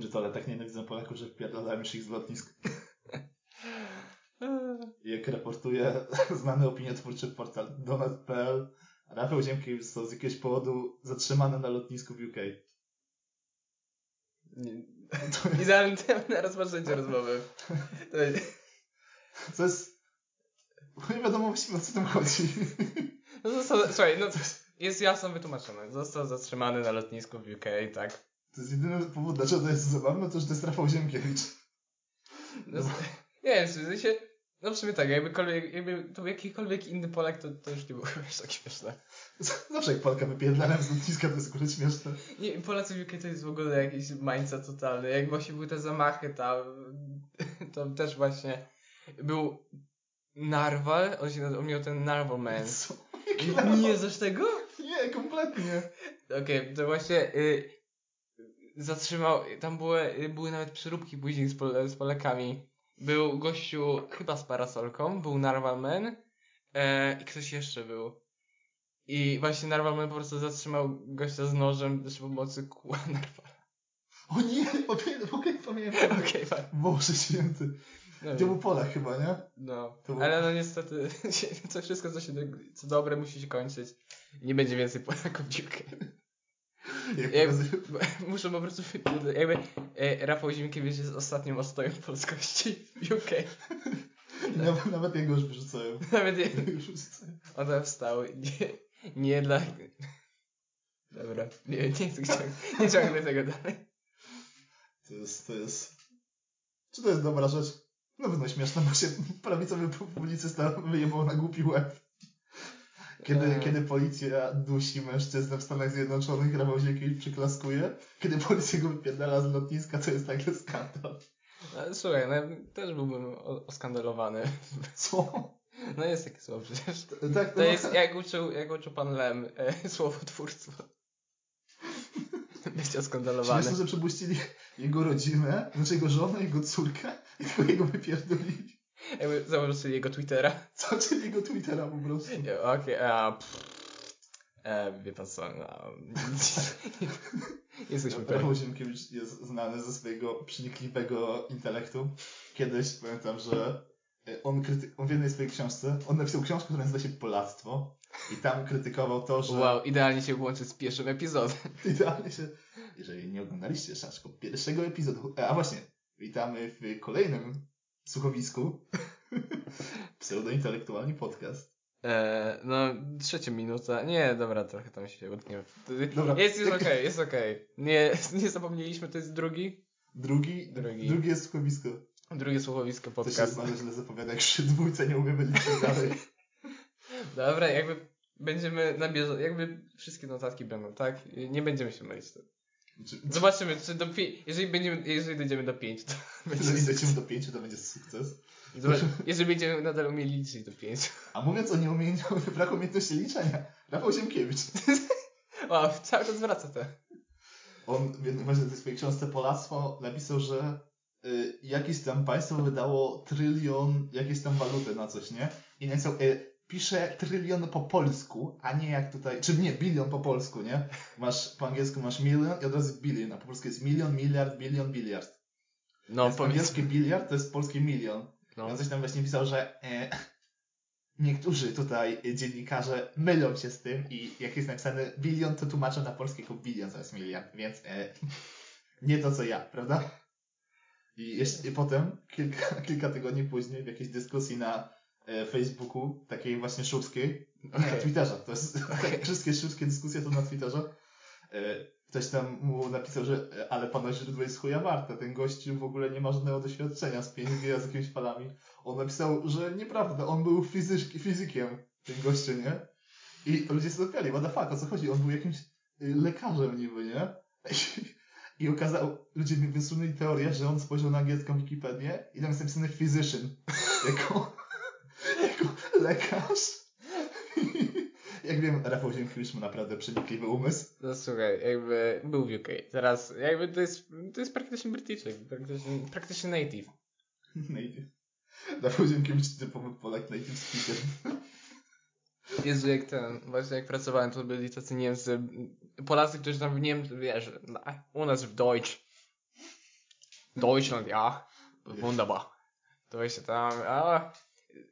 Brytole tak nienawidzą Polaków, że wpierdalają już ich z lotnisk. Jak raportuje znany opiniotwórczy portal Donald.pl, Rafał Ziemkiewicz został z jakiegoś powodu zatrzymany na lotnisku w UK. Idealny temat na rozpoczęcie rozmowy. Co jest... Nie wiadomo właściwie o co tam chodzi. No został, słuchaj, no jest jasno wytłumaczone. Został zatrzymany na lotnisku w UK, tak? To jest jedyny powód, dlaczego to jest zabawne, to że to jest Rafał Ziemkiewicz. No, nie wiem, w sensie, no w sumie tak, jakbykolwiek, jakby to był jakikolwiek inny Polak, to, to już nie było chyba tak śmieszne. Zawsze jak Polka wypierdala z lotniska, to jest akurat śmieszne. Nie, Polacy w UK to jest w ogóle jakiś mindset totalny. Jak właśnie były te zamachy tam, to też właśnie był Narwal, on się nazywał, miał ten Narwal Man. Co? Nie, nie znasz tego? Nie, kompletnie. Okej, okay, to właśnie y, zatrzymał, tam były, były nawet przyróbki później z, Pol z Polakami. Był gościu chyba z parasolką, był Narwalman e, i ktoś jeszcze był. I właśnie Narwalman po prostu zatrzymał gościa z nożem przy pomocy kła Narwala. O nie, okej, okay, okay, pamiętam. Okej, okay, Boże święty. No to był Polak chyba, nie? No, był... ale no niestety, to wszystko co się, co dobre musi się kończyć. Nie będzie więcej Polaków w UK. Jak jak, muszę po prostu jakby e, Rafał Zimkiewicz jest ostatnią ostoją polskości w UK. Nawet, nawet jego już wyrzucają. Nawet jego już wyrzucają. One wstały. Nie, nie dla... Dobra, nie, nie chcę nie ciągnę tego dalej. To jest, to jest... Czy to jest dobra rzecz? No pewno śmieszne, bo się prawicowy publicysta wyjebał na głupi łeb. Kiedy, eee. kiedy policja dusi mężczyznę w Stanach Zjednoczonych, Rafał Zielkiewicz przyklaskuje. Kiedy policja go wypierdala z lotniska, to jest nagle skandal. Ale słuchaj, no, też byłbym oskandalowany. Co? No jest takie słowo przecież. Tak, to jest, jak uczył, jak uczył pan Lem, e, słowotwórstwo. Byście oskandalowany. Śmieszne, że przepuścili jego rodzinę, znaczy jego żonę, jego córkę i tylko jego wypierdolili. Jakby założył sobie jego Twittera. Co, czyli jego Twittera po prostu. Okej, okay, a... E, wie pan co, no, jesteśmy pewni. Rafał Ziemkiewicz jest znany ze swojego przenikliwego intelektu. Kiedyś pamiętam, że on, kryty- on w jednej swojej książce, on napisał książkę, która nazywa się Polactwo i tam krytykował to, że... Wow, idealnie się łączy z pierwszym epizodem. Idealnie się... Jeżeli nie oglądaliście Szaszko pierwszego epizodu... A właśnie, witamy w kolejnym słuchowisku. Pseudointelektualny podcast. Eee, no, trzecia minuta. Nie, dobra, trochę tam się utkniemy. Dobra. Jest, jest okej, okay, jest okej. Okay. Nie, nie zapomnieliśmy, to jest drugi? Drugi? Drugi. Drugi jest słuchowisko. Drugie słuchowisko podcast. To się bardzo źle zapowiada, jak się dwójce nie umiemy liczyć dalej. Dobra, jakby będziemy na bieżąco, jakby wszystkie notatki będą, tak? Nie będziemy się mylić. Zobaczymy, czy do pi- jeżeli, będziemy, jeżeli dojdziemy do 5, to Jeżeli dojdziemy do 5, to będzie sukces. Zobacz, jeżeli będziemy nadal umieli liczyć do 5. A mówiąc o nieumieniu, braku umiejętności liczenia, Rafał Ziemkiewicz. wow, cały czas wraca to. On właśnie w tej swojej książce Polactwo napisał, że y, jakieś tam państwo wydało trylion jakieś tam waluty na coś, nie? I napisał, y, pisze trylion po polsku, a nie jak tutaj, czy nie, bilion po polsku, nie? Masz, po angielsku masz milion i od razu bilion, a po polsku jest milion, miliard, bilion, biliard. No, Więc po angielskie biliard to jest polski milion. No. On coś tam właśnie pisał, że e, niektórzy tutaj dziennikarze mylą się z tym i jak jest napisane bilion, to tłumaczą na polskie jako bilion zamiast miliard, więc e, nie to co ja, prawda? I, jeszcze, i potem, kilka, kilka tygodni później, w jakiejś dyskusji na Facebooku, takiej właśnie szurskiej, okay. na Twitterze, to jest, okay. wszystkie szurskie dyskusje to na Twitterze. E, ktoś tam mu napisał, że e, ale pana źródło jest chuja warte, ten gościu w ogóle nie ma żadnego doświadczenia z 5G, z jakimiś falami. On napisał, że nieprawda, on był fizyk, fizykiem, ten gościu, nie? I ludzie się zapytali, what the fuck, o co chodzi? On był jakimś lekarzem niby, nie? I okazał, ludzie mi wysunęli teorię, że on spojrzał na angielską Wikipedię i tam jest napisane physician. Jako lekarz. Jak wiem, Rafał Ziemkiewicz ma naprawdę przenikliwy umysł. No słuchaj, jakby był w UK. Teraz jakby to jest, to jest praktycznie Brytyjczyk, praktycznie, praktycznie native. Native. Rafał Ziemkiewicz typowy Polak native speaker. Jezu, jak ten, właśnie jak pracowałem, to byli tacy Niemcy, Polacy, którzy tam w Niemczech, wiesz, u nas w Deutsch. Deutschland, ja. Wunderbar. To właśnie tam, a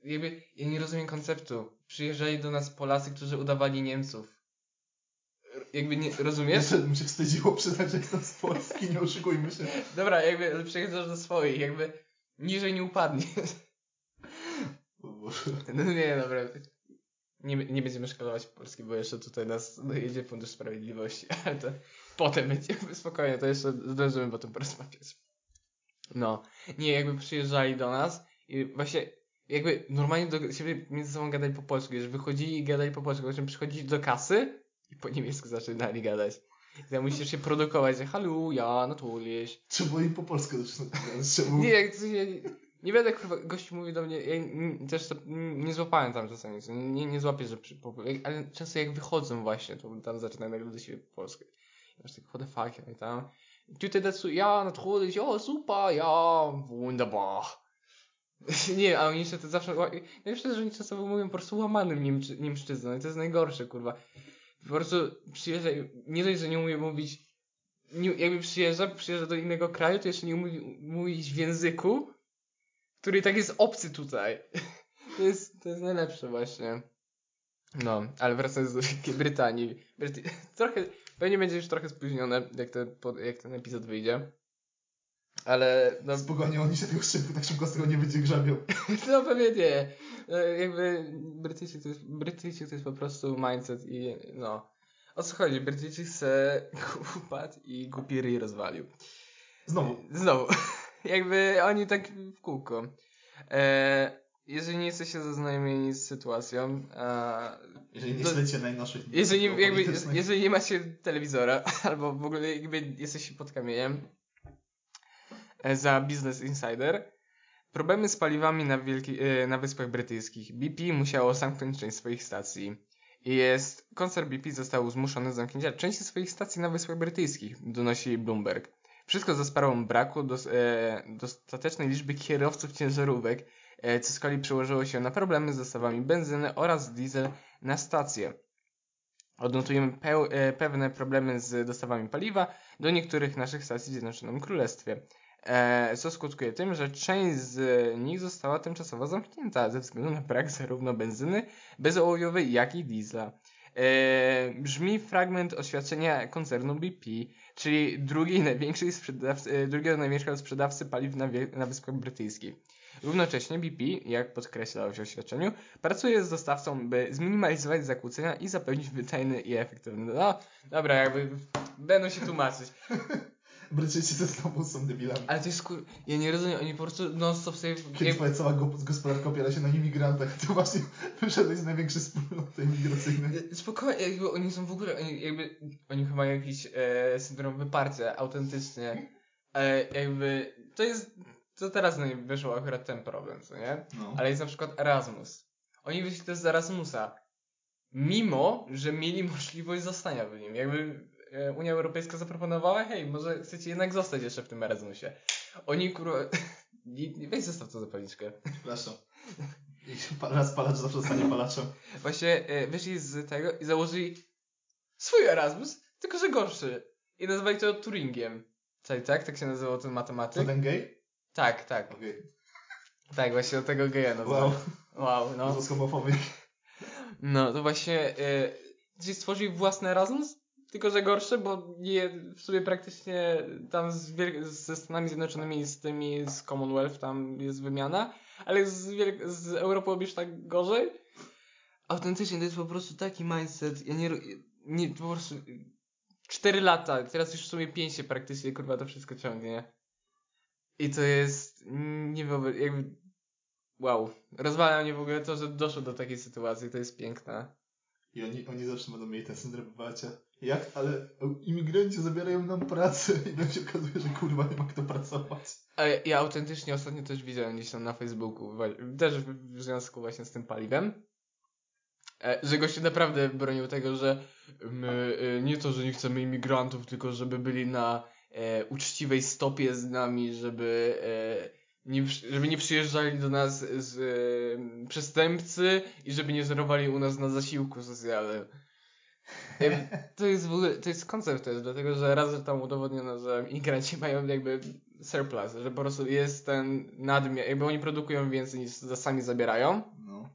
jakby ja nie rozumiem konceptu. Przyjeżdżali do nas Polacy, którzy udawali Niemców. Jakby nie, rozumiesz? Jeszcze mi się wstydziło przyznać, że jestem z Polski, nie oszukujmy się. Dobra, jakby ale przyjeżdżasz do swoich, jakby niżej nie upadnie. O Boże. No nie, dobra. Nie, nie będziemy szkalować Polski, bo jeszcze tutaj nas dojedzie Fundusz Sprawiedliwości, ale to potem będziemy spokojnie, to jeszcze zdążymy potem porozmawiać. No, nie, jakby przyjeżdżali do nas i właśnie jakby normalnie do siebie między sobą gadali po polsku, wiesz, wychodzili i gadali po polsku, po czym przychodzili do kasy i po niemiecku zaczynali gadać. I tam musisz się produkować, że halu, ja, natürlich. Czemu im po polsku zaczynać? Nie, jak nie, nie będę kurwa, gościu mówi do mnie, ja też to nie złapałem tam czasami, nie, nie złapię, że przy, po, ale często jak wychodzą właśnie, to tam zaczynają nagle do siebie po polsku. I masz tak, what the fuck, i tam, tutaj dazu, ja, natürlich, ja, super, ja, wunderbar. Nie, a oni jeszcze to zawsze, ja myślę, że oni często mówią po prostu łamanym niemczy, niemszczyzną i to jest najgorsze, kurwa. Po prostu przyjeżdża, nie dość, że nie umie mówić, nie, jakby przyjeżdża, przyjeżdża do innego kraju, to jeszcze nie umie mówić w języku, który tak jest obcy tutaj. To jest, to jest najlepsze właśnie. No, ale wracając do Wielkiej Brytanii. Trochę, pewnie będzie już trochę spóźnione, jak, te, pod- jak ten epizod wyjdzie. Ale, no, Spokojnie, oni się tego szybko, tak szybko z tego nie będzie grzabią. no pewnie nie. No, jakby Brytyjczyk to, jest, Brytyjczyk to jest po prostu mindset i no. O co chodzi? Brytyjczyk se upadł i głupi ryj rozwalił. Znowu. Znowu. Jakby oni tak w kółko. E, jeżeli nie jesteście zaznajomieni z sytuacją, e, Jeżeli nie śledzicie najnowszych jeżeli, jakby, jeżeli nie macie telewizora, albo w ogóle jakby jesteście pod kamieniem za Business Insider, problemy z paliwami na, wielki, e, na Wyspach Brytyjskich. BP musiało zamknąć część swoich stacji. Jest, koncern BP został zmuszony zamknięcia części swoich stacji na Wyspach Brytyjskich, donosi Bloomberg. Wszystko za sprawą braku dos, e, dostatecznej liczby kierowców ciężarówek, e, co z kolei przełożyło się na problemy z dostawami benzyny oraz diesel na stacje. Odnotujemy peł, e, pewne problemy z dostawami paliwa do niektórych naszych stacji w Zjednoczonym Królestwie, co skutkuje tym, że część z nich została tymczasowo zamknięta ze względu na brak zarówno benzyny bezołojowej, jak i diesla. E, brzmi fragment oświadczenia koncernu BP, czyli drugiej największej sprzedawcy, e, drugiego największego sprzedawcy paliw na, na Wyspach Brytyjskich. Równocześnie BP, jak podkreślało się w oświadczeniu, pracuje z dostawcą, by zminimalizować zakłócenia i zapewnić wydajny i efektywny. No, dobra, jakby będą się tłumaczyć. Brytyjczycy znowu są debilami. Ale to jest kur... Ja nie rozumiem, oni po prostu non-stop sobie... Kiedy twoja cała go- gospodarka opiera się na imigrantach, to właśnie wyszedłeś z największej wspólnoty imigracyjnej. Spokojnie, jakby oni są w ogóle, oni jakby, oni chyba mają jakiś e, syndrom wyparcia, autentycznie. Ale jakby, to jest, to teraz nim wyszło akurat ten problem, co nie? No. Ale jest na przykład Erasmus. Oni wyszli też z Erasmusa. Mimo, że mieli możliwość zostania w nim. Jakby e, Unia Europejska zaproponowała, hej, może chcecie jednak zostać jeszcze w tym Erasmusie. Oni kurwa... Nie- nie- Weź zostaw to zapalniczkę. Przepraszam. Raz palacz zawsze zostanie palaczem. Właśnie e, wyszli z tego i założyli swój Erasmus, tylko że gorszy. I nazwali to Turingiem. Czyli tak? Tak się nazywał ten To matematyk? ten gej? Tak, tak. Okej. Tak, właśnie od tego geja nazwali. Wow. Wow, no. To. No, to właśnie e, gdzieś stworzyli własny Erasmus, tylko że gorszy, bo nie, w sumie praktycznie tam z wiel- ze Stanami Zjednoczonymi, z tymi z Commonwealth tam jest wymiana, ale z, wiel- z Europą robisz tak gorzej. Autentycznie to jest po prostu taki mindset, ja nie, nie po prostu 4 lata, teraz już w sumie 5 się praktycznie kurwa to wszystko ciągnie. I to jest niewyobrażalne, jakby wow. Rozwala mnie w ogóle to, że doszło do takiej sytuacji, to jest piękne. I oni, oni zawsze będą mieli ten syndrom. Jak? Ale imigranci zabierają nam pracę i nam się okazuje, że kurwa nie ma kto pracować. Ale ja autentycznie ostatnio też widziałem gdzieś tam na Facebooku, też w w związku właśnie z tym paliwem, e, że gościu naprawdę bronił tego, że my e, nie to, że nie chcemy imigrantów, tylko żeby byli na e, uczciwej stopie z nami, żeby, e, nie, żeby nie przyjeżdżali do nas z e, przestępcy i żeby nie żerowali u nas na zasiłku socjalnym. To jest w ogóle, to jest koncept też, dlatego że raz, że tam udowodniono, że imigranci mają jakby surplus, że po prostu jest ten nadmiar, jakby oni produkują więcej niż sami zabierają, No.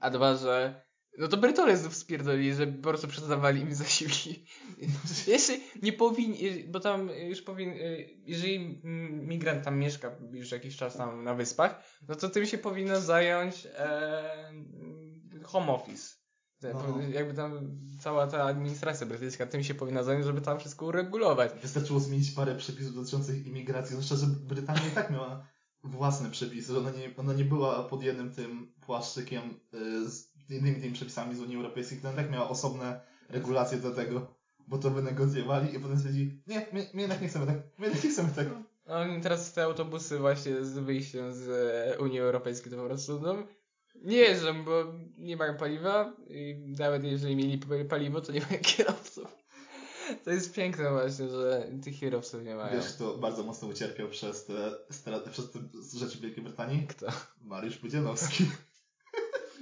a dwa, że no to Brytole znów spierdolili, że po prostu przestawali im zasiłki. Jeszcze nie powinni, bo tam już powinien, jeżeli migrant tam mieszka już jakiś czas tam na wyspach, no to tym się powinno zająć e, home office. No. Jakby tam cała ta administracja brytyjska tym się powinna zająć, żeby tam wszystko uregulować. Wystarczyło zmienić parę przepisów dotyczących imigracji, zwłaszcza, że Brytania i tak miała własne przepisy, że ona nie, ona nie była pod jednym tym płaszczykiem y, z innymi tymi przepisami z Unii Europejskiej, która tak miała osobne regulacje do tego, bo to wynegocjowali i potem stwierdzili, nie, my, my jednak nie chcemy tak, my jednak nie chcemy tak. A oni teraz te autobusy właśnie z wyjściem z e, Unii Europejskiej to po prostu, no, nie jeżdżą, bo nie mają paliwa i nawet jeżeli mieli paliwo, to nie mają kierowców. To jest piękne właśnie, że tych kierowców nie mają. Wiesz, kto bardzo mocno ucierpiał przez te, przez te rzeczy w Wielkiej Brytanii? Kto? Mariusz Pudzianowski.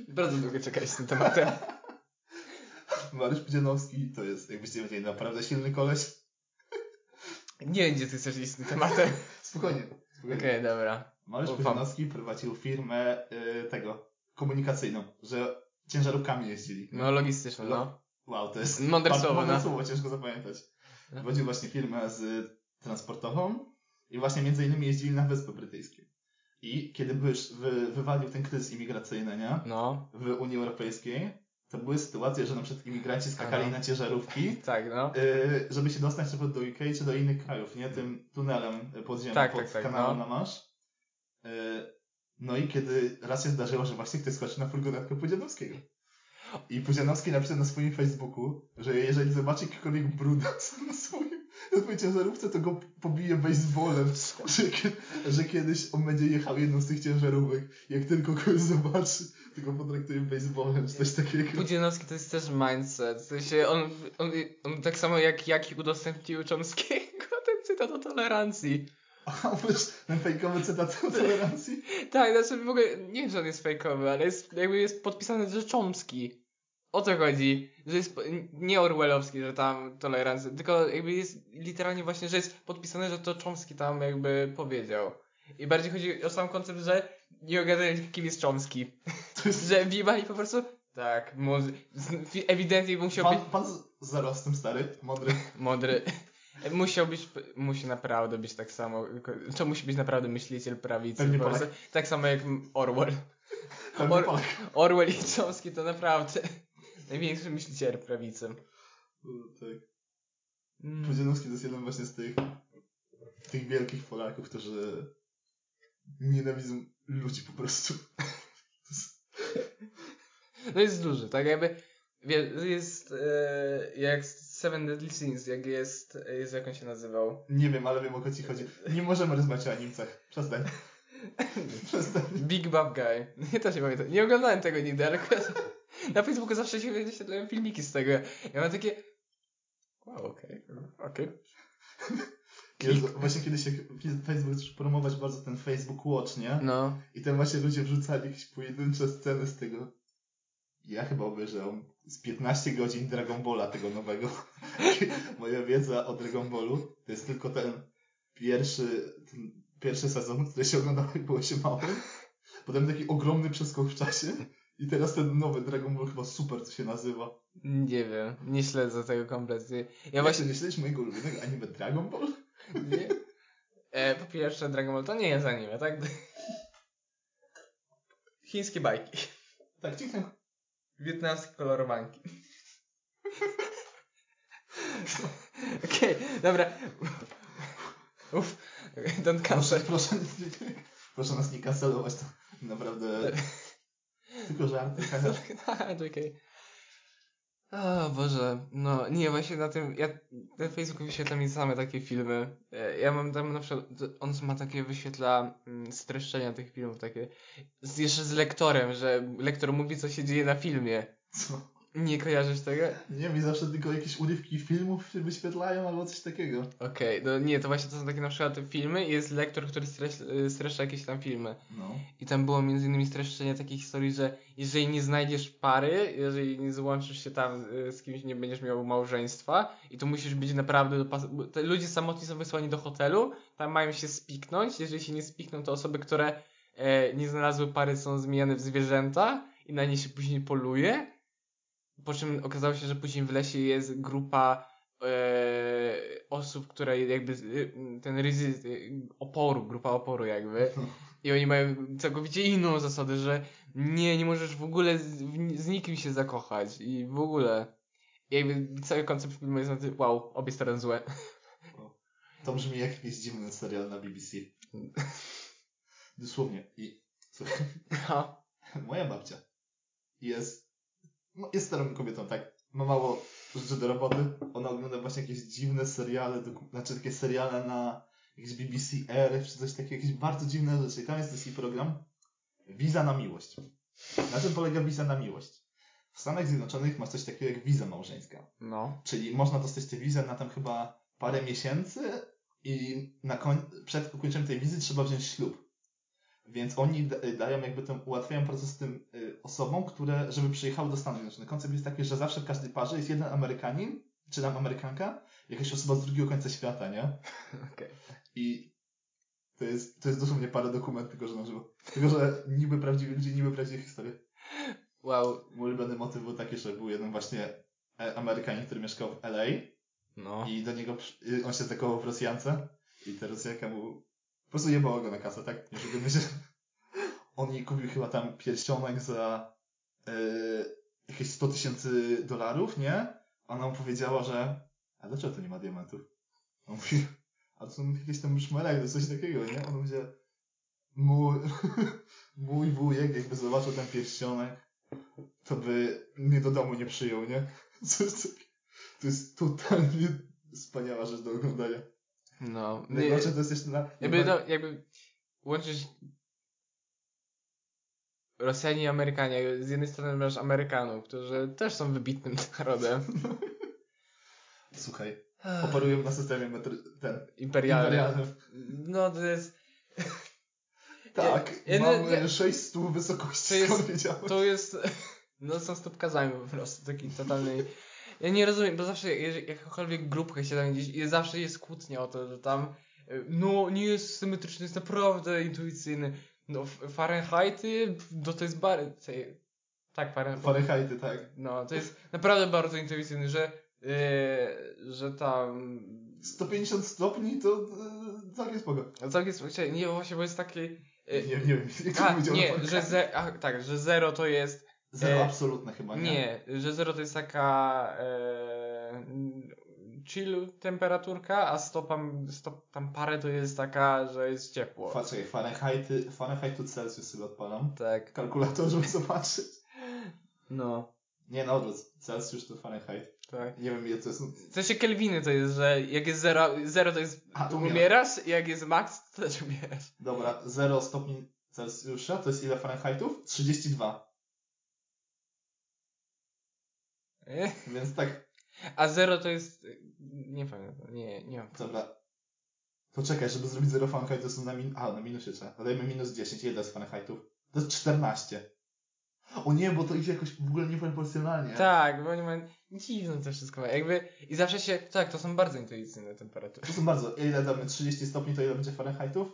Bardzo długo czekać z tym tematem. Mariusz Pudzianowski to jest, jakbyście wiedzieli, naprawdę silny koleś. Nie wiem, gdzie ty chcesz iść z tym tematem. spokojnie. spokojnie. Okej, okay, dobra. Mariusz Pudzianowski prowadził firmę y, tego, komunikacyjną, że ciężarówkami jeździli. No, logistyczną, no. Wow, to jest mądre słowo, mądre no. słowo, ciężko zapamiętać. No. Prowadził właśnie firmę z transportową i właśnie między innymi jeździli na Wyspy Brytyjskie. I kiedy byś wy, wywalił ten kryzys imigracyjny, nie? No. W Unii Europejskiej, to były sytuacje, że na przykład imigranci skakali Aha. na ciężarówki, tak, no. Y, żeby się dostać na do UK czy do innych krajów, nie? Tym tunelem podziemnym tak, pod tak, tak, kanałem no. na Masz. Y, no i kiedy raz się zdarzyło, że właśnie ktoś skoczył na furgonetkę Pudzianowskiego. I Pudzianowski napisał na swoim Facebooku, że jeżeli zobaczy jakikolwiek brudas na swoim na swojej ciężarówce, to go pobije baseballem, że, że kiedyś on będzie jechał jedną z tych ciężarówek. Jak tylko kogoś zobaczy, to go potraktuje baseballem, czy coś takiego. Pudzianowski to jest też mindset. W sensie on, on, on tak samo jak Jaki udostępnił Chomskiego ten cytat o tolerancji. A wiesz, ten fejkowy cytat o tolerancji? tak, znaczy w ogóle, nie wiem, że on jest fejkowy, ale jest, jakby jest podpisany, że Chomsky. O co chodzi? Że jest nie Orwellowski, że tam tolerancja, tylko jakby jest literalnie właśnie, że jest podpisane, że to Chomsky tam jakby powiedział. I bardziej chodzi o sam koncept, że nie ogarniają kim jest Chomsky. Jest... że wjebali po prostu tak, może, ewidentnie musiał pan, być... Pan z zarostem stary, modry. Modry. Musiał być, musi naprawdę być tak samo, to musi być naprawdę myśliciel prawicy. Po prostu, tak samo jak Orwell. Or, Orwell i Chomsky to naprawdę największy myśliciel prawicy. tak. Mm. Pudzianowski to jest jeden właśnie z tych, tych wielkich Polaków, którzy nienawidzą ludzi po prostu. No jest duży, tak jakby jest e, jak Seven Deadly Sins, jak jest, jest jak on się nazywał. Nie wiem, ale wiem o co ci chodzi. Nie możemy rozmawiać o Niemcach. Przestań. Przestań. Big Bad Guy. Nie to się pamiętam. Nie oglądałem tego nigdy, ale na Facebooku zawsze się wyświetlają filmiki z tego. Ja mam takie wow, okej, okay. okej. Okay. właśnie kiedyś Facebook zaczął promować bardzo ten Facebook Watch, nie? No. I tam właśnie ludzie wrzucali jakieś pojedyncze sceny z tego. Ja chyba obejrzałem z 15 godzin Dragon Balla tego nowego. Moja wiedza o Dragon Ballu to jest tylko ten pierwszy, ten pierwszy sezon, który się oglądał jak było się małym. Potem taki ogromny przeskok w czasie. I teraz ten nowy Dragon Ball chyba super co się nazywa. Nie wiem, nie śledzę tego kompletnie. Ja Jak właśnie... nie śledzisz mojego ulubionego anime Dragon Ball? Nie. E, po pierwsze Dragon Ball to nie jest anime, tak? Chińskie bajki. Tak, cicho. Wietnamskie kolorowanki. Okej, okay, dobra. Uff, don't cancel. Proszę, proszę, proszę nas nie kancelować, to naprawdę tylko żarty. Okej. O Boże, no nie, właśnie na tym, ja na Facebooku wyświetla mi same takie filmy. E, ja mam tam na przykład, on ma takie, wyświetla mm, streszczenia tych filmów, takie, z, jeszcze z lektorem, że lektor mówi, co się dzieje na filmie. Co? Nie kojarzysz tego? Nie, mi zawsze tylko jakieś urywki filmów się wyświetlają albo coś takiego. Okej, no nie, to właśnie to są takie na przykład filmy i jest lektor, który stresz, streszcza jakieś tam filmy. No. I tam było między innymi streszczenie takiej historii, że jeżeli nie znajdziesz pary, jeżeli nie złączysz się tam y, z kimś, nie będziesz miał małżeństwa i to musisz być naprawdę ludzie samotni są wysłani do hotelu, tam mają się spiknąć, jeżeli się nie spikną, to osoby, które e, nie znalazły pary są zmieniane w zwierzęta i na nie się później poluje. Po czym okazało się, że później w lesie jest grupa e, osób, które jakby y, ten ryzy y, oporu, grupa oporu jakby. I oni mają całkowicie inną zasadę, że nie, nie możesz w ogóle z, z nikim się zakochać i w ogóle. I jakby cały koncept filmu jest na tym, wow, obie strony złe. To brzmi jak jakiś dziwny serial na BBC. Dosłownie. I słuchaj, No. moja babcia jest, jest starą kobietą, tak. Ma mało rzeczy do roboty. Ona ogląda właśnie jakieś dziwne seriale, znaczy takie seriale na jakieś BBC R czy coś takiego, jakieś bardzo dziwne rzeczy. I tam jest taki program Wiza na miłość. Na czym polega wiza na miłość? W Stanach Zjednoczonych masz coś takiego jak wiza małżeńska. No. Czyli można dostać tę wizę na tam chyba parę miesięcy i na koń... przed ukończeniem tej wizy trzeba wziąć ślub. Więc oni da- dają jakby ten, ułatwiają proces tym y, osobom, które, żeby przyjechały do Stanów Zjednoczonych. Koncept jest taki, że zawsze w każdej parze jest jeden Amerykanin, czy tam Amerykanka, jakaś osoba z drugiego końca świata, nie? Okej. I to jest, to jest dosłownie parę dokumentów, tylko że na żywo. Tylko, że niby prawdziwi ludzie, niby prawdziwe historie. Wow. Mój ulubiony motyw był taki, że był jeden właśnie e, Amerykanin, który mieszkał w LA No. i do niego, y, on się zakochał w Rosjance i ta Rosjanka mu prostu jebała go na kasę, tak? Nie oszukujmy się. On jej kupił chyba tam pierścionek za e, jakieś 100 tysięcy dolarów, nie? Ona mu powiedziała, że a dlaczego to nie ma diamentów? On mówi, a to są jakieś tam szmelek, coś takiego, nie? On mówi, mój, mój wujek jakby zobaczył ten pierścionek, to by mnie do domu nie przyjął, nie? Coś takiego. To jest totalnie wspaniała rzecz do oglądania. No. Najgorsze to jest jeszcze na... jakby, no, jakby łączysz Rosjanie i Amerykanie. Z jednej strony masz Amerykanów, którzy też są wybitnym narodem. Słuchaj, operują na systemie metry... ten... Imperialnym. imperialnym. No to jest. Tak, Ja- ja- mamy ja- 6 stóp wysokości, To jest-? To jest. No są stópkazami po prostu, taki totalnej. Ja nie rozumiem, bo zawsze jakakolwiek grupka się tam gdzieś. i Zawsze jest kłótnia o to, że tam. y, No, nie jest symetryczny, jest naprawdę intuicyjny. No, Fahrenheity, no to jest bar... co- Tak, Fahrenheit. Fahrenheity, tak. No, to jest naprawdę bardzo intuicyjny, że. Yy, że tam. 150 stopni to yy, całkiem spoko. No całkiem słuchajcie, nie, właśnie, bo jest taki. Nie, Yy, nie wiem, jak to a, nie, że ze, a, tak, że zero to jest. Zero e, absolutne chyba, nie? Nie, że zero to jest taka e, chill temperaturka, a stopa, stop, tam parę to jest taka, że jest ciepło. Fa- Czekaj, Fahrenheity, Fahrenheit to Celsius sobie odpalam. tak. Kalkulator, żeby zobaczyć. No, Nie, odwrót. Celsius to Fahrenheit. tak. Nie wiem ile to jest. W sensie Kelwiny to jest, że jak jest zero, zero to jest A, umierasz, i jak jest max to też umierasz. Dobra, 0 stopni Celsjusza to jest ile Fahrenheitów? 32. E? Więc tak, A zero to jest, nie pamiętam, nie, nie mam. dobra. To czekaj, żeby zrobić 0 Fahrenheit to są na min... A, na minusie trzeba. Dodajmy minus 10. Ile jest Fahrenheitów? To jest 14. O nie, bo to idzie jakoś w ogóle nieproporcjonalnie. Tak, bo oni mają dziwne to wszystko. ma. Jakby, i zawsze się, tak, to są bardzo intuicyjne temperatury. To są bardzo. Ile damy 30 stopni, to ile będzie Fahrenheitów?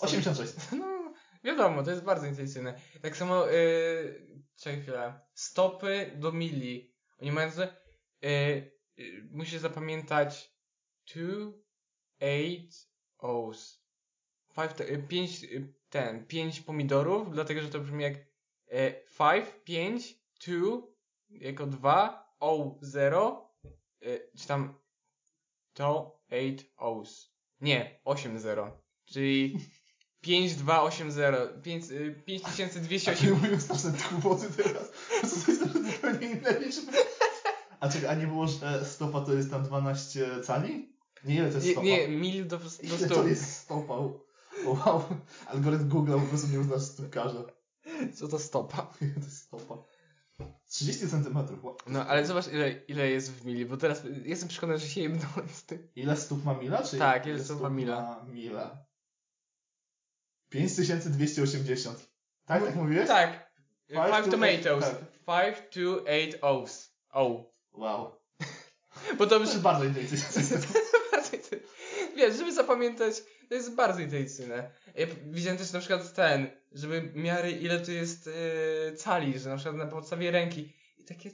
86. No, wiadomo, to jest bardzo intuicyjne. Tak samo, yy, czekaj chwilę, stopy do mili. Oni mają, yy, yy, musisz zapamiętać 2, 8 O's. 5, yy, ten, 5 pomidorów, dlatego, że to brzmi jak 5, 5, 2, jako 2, O, 0, yy, czy tam to 8 O's. Nie, 8, 0. Czyli 5280. 5, y, A 5208. nie mówią straszne kłopoty teraz. To są zupełnie inne liczby. A czekaj, a nie było, że stopa to jest tam 12 cali? Nie, ile to jest Nie, stopa? nie, mil do, do Ile to stóp. jest stopa? Wow. Algorytm Google po prostu nie uznasz stópkarza. Co to stopa? To jest stopa. 30 centymetrów. Wow. No, ale zobacz ile, ile jest w mili, bo teraz jestem przekonany, że się jebnąłem z tym. Ile stóp ma mila? Czy Tak, ile stóp ma mila? ma mila? 5280. Tak, tak mówiłeś? Tak. Five Five to tomatoes. eight, tak. Five to eight O's. O. Wow. Bo to jest bardzo intuicyjny system. bardzo intuicyjne. Wiesz, żeby zapamiętać, to jest bardzo intuicyjne. Ja widziałem też na przykład ten, żeby miary ile tu jest yy, cali, że na przykład na podstawie ręki. I takie...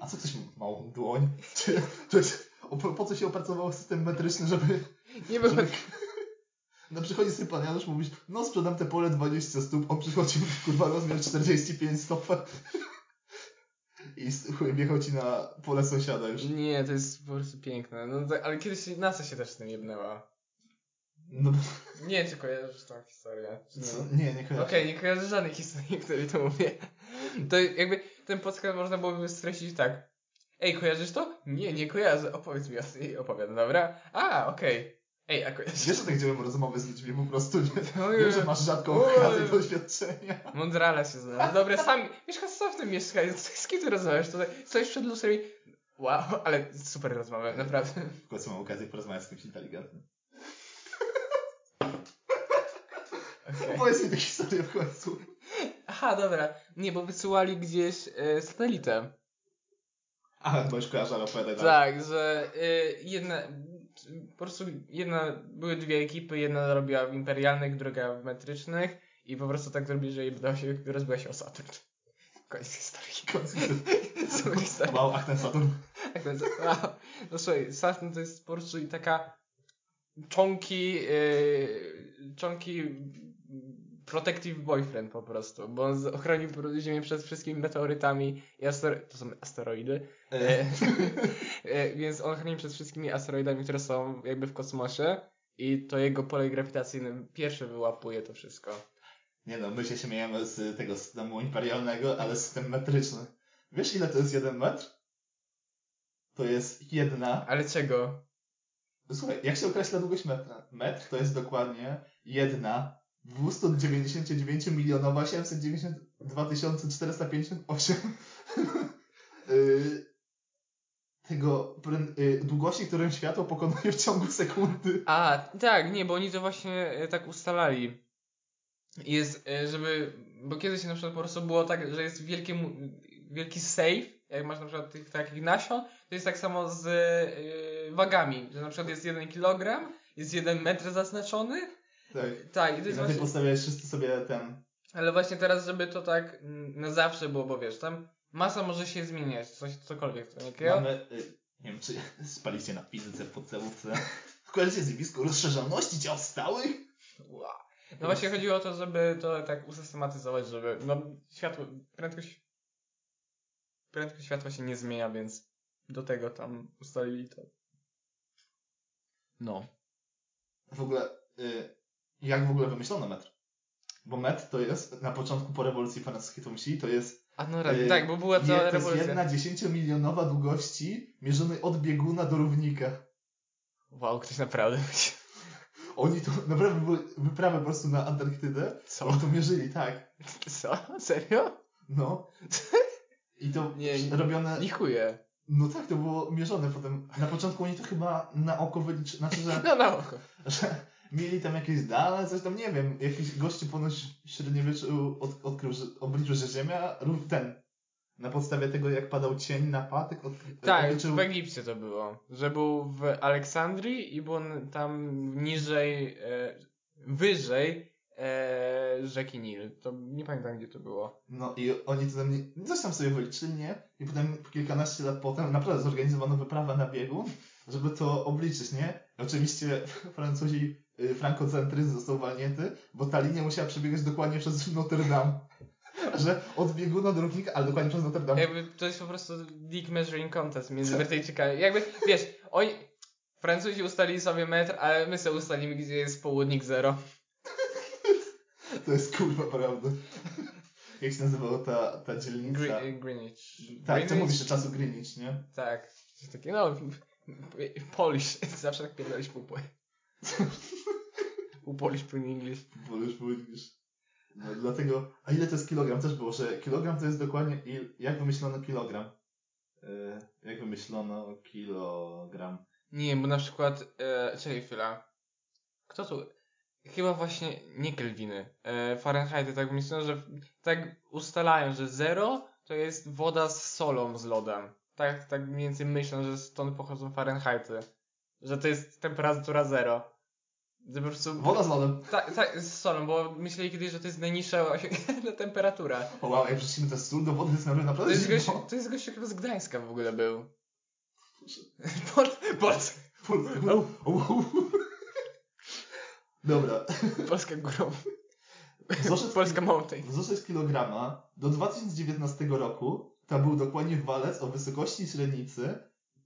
A co ktoś ma małą dłoń? Czy, o, po, po co się opracował system metryczny, żeby... Nie było... żeby no przychodzi sobie pan Janusz, mówisz, no sprzedam te pole 20 stóp, on przychodzi, kurwa, rozmiar 45 stopa i wjechał ci na pole sąsiada już. Nie, to jest po prostu piękne. No, to, ale kiedyś NASA się też z tym jebnęła. No, Nie wiem, czy kojarzysz tą historię. czy nie. Nie, nie kojarzę. Okej, nie kojarzę żadnej historii, której to mówię. To jakby ten podcast można byłoby streścić tak. Ej, kojarzysz to? Nie, nie kojarzę. Opowiedz mi o i opowiadam, dobra? A, okej. Ej, a kojarzysz Wiesz, że tak działają rozmowy z ludźmi po prostu, nie? Ojej. Wiem, że masz rzadką okazję doświadczenia. Mądrala się zna. Dobra, sam, wiesz, sam w tym mieszkaniu, z kim ty rozmawiasz tutaj? Stoisz przed lustrem i... Wow, ale super rozmowę, naprawdę. W końcu mam okazję porozmawiać z kimś inteligentnym. Okej. Opowiedz mi tę historię w końcu. Aha, dobra. Nie, bo wysyłali gdzieś e, satelitę. A, bo już kojarzę, ale opowiadaj. Tak, że y, jedna, po prostu jedna, były dwie ekipy, jedna robiła w imperialnych, druga w metrycznych i po prostu tak zrobili, że jebnęła się, rozbiła się o Saturn. Koniec historii. Super historia. Wow, ach ten Saturn. Tak więc, wow. No słuchaj, Saturn to jest po prostu i taka czonki, yy, czonki protective boyfriend po prostu, bo on ochronił Ziemię przed wszystkimi meteorytami i asteroidami, to są asteroidy, E, e, więc on chroni przed wszystkimi asteroidami, które są jakby w kosmosie i to jego pole grawitacyjne pierwsze wyłapuje to wszystko. Nie no, my się śmiejemy z tego systemu imperialnego, ale system metryczny. Wiesz ile to jest jeden metr? To jest jedna... Ale czego? Słuchaj, jak się określa długość metra? Metr to jest dokładnie jedna 299 milionowa 792 458 yy, tego yy, długości, którym światło pokonuje w ciągu sekundy. A, tak, nie, bo oni to właśnie e, tak ustalali. Jest, e, żeby, bo kiedyś na przykład po prostu było tak, że jest wielkie, wielki safe, jak masz na przykład tych takich nasion, to jest tak samo z wagami, że na przykład jest 1 kg, jest 1 metr zaznaczony. Tak. Tak, i na właśnie, podstawie wszyscy sobie ten... ale właśnie teraz, żeby to tak na zawsze było, bo wiesz, tam masa może się zmieniać, coś, cokolwiek, Mamy, y, nie wiem, czy spaliście na fizyce w podstawówce. Kojarzycie zjawisko rozszerzoności ciał stałych? Wow. No właśnie chodziło o to, żeby to tak usystematyzować, żeby no światło, prędkość prędkość światła się nie zmienia, więc do tego tam ustalili to. No. W ogóle, y, jak w ogóle wymyślono metr? Bo metr to jest, na początku po rewolucji francuskiej to myśli, to jest, A no Yy, tak, bo była je, cała to jest rewolucja. jedna dziesięciomilionowa długości mierzonej od bieguna do równika. Wow, ktoś naprawdę Oni to naprawdę były wyprawy po prostu na Antarktydę. Co? Oni to mierzyli, tak. Co? Serio? No. I to Nie, nie. robione. Nie chuje. No tak, to było mierzone potem. Na początku oni to chyba na oko wyliczyli. Znaczy, że, No na oko. że mieli tam jakieś dane, coś tam nie wiem. Jakiś gościu ponoć w średniowieczu od, odkrył, że obliczył, że Ziemia rów ten. Na podstawie tego, jak padał cień na patyk, od, Tak, obliczył. w Egipcie to było. Że był w Aleksandrii i był tam niżej, e, wyżej e, rzeki Nil. To nie pamiętam gdzie to było. No i oni to tam nie, coś tam sobie wyliczyli, nie? I potem kilkanaście lat potem naprawdę zorganizowano wyprawę na biegun, żeby to obliczyć, nie? Oczywiście Francuzi, frankocentryzm został walnięty, bo ta linia musiała przebiegać dokładnie przez Notre Dame. Że od bieguna do równika, ale dokładnie przez Notre Dame. Jakby to jest po prostu dick measuring contest między Brytyjczykami. Jakby, wiesz, oni, Francuzi ustalili sobie metr, ale my sobie ustalimy, gdzie jest południk zero. To jest kurwa prawda. Jak się nazywała ta, ta dzielnica? Gre- Greenwich. tak, Greenwich? mówisz o czasu Greenwich, nie? Tak. Takie, no, Polish. Zawsze tak pierdolić pół po. Pół Polish, pół English. Bo już mówisz. No, dlatego, a ile to jest kilogram? Też było, że kilogram to jest dokładnie, il, jak wymyślono kilogram? E, jak wymyślono kilogram? Nie, bo na przykład, e, czekaj chwila. Kto tu? Chyba właśnie nie Kelviny. E, Fahrenheity tak myślą, że tak ustalają, że zero to jest woda z solą z lodem. Tak, tak mniej więcej myślą, że stąd pochodzą Fahrenheity. Że to jest temperatura zero. Po prostu... Woda z lodem. Tak, tak, z solą, bo myśleli kiedyś, że to jest najniższa osiągnięta temperatura. O wow, jak wrzucimy ten sól do wody, to jest naprawdę To jest, gość, to jest gość chyba z Gdańska w ogóle był. Pol, Polska, Pol- au, au. Dobra. Polska górą. Wzorzec, Polska mountain. wzorzec kilograma do 2019 roku to był dokładnie walec o wysokości średnicy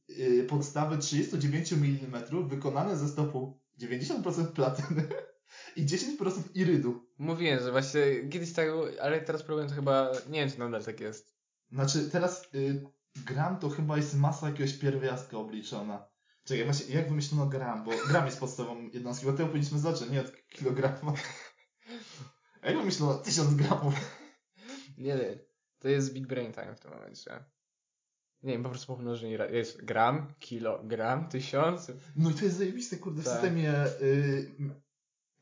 yy, podstawy 39 mm wykonany ze stopu 90% platyny i 10% irydu. Mówiłem, że właśnie kiedyś tak, ale teraz problem to chyba, nie wiem czy nadal tak jest. Znaczy teraz y, gram to chyba jest masa jakiegoś pierwiastka obliczona. Czekaj, właśnie jak wymyślono gram, bo gram jest podstawą jednostki, bo tego powinniśmy zacząć, nie od kilograma. A jak wymyślono 1000 gramów? Nie wiem. To jest Big Brain Time w tym momencie. Nie wiem, po prostu pomnożenie jest gram, kilogram, tysiąc, No i to jest zajebiste, kurde, w Tak. systemie y,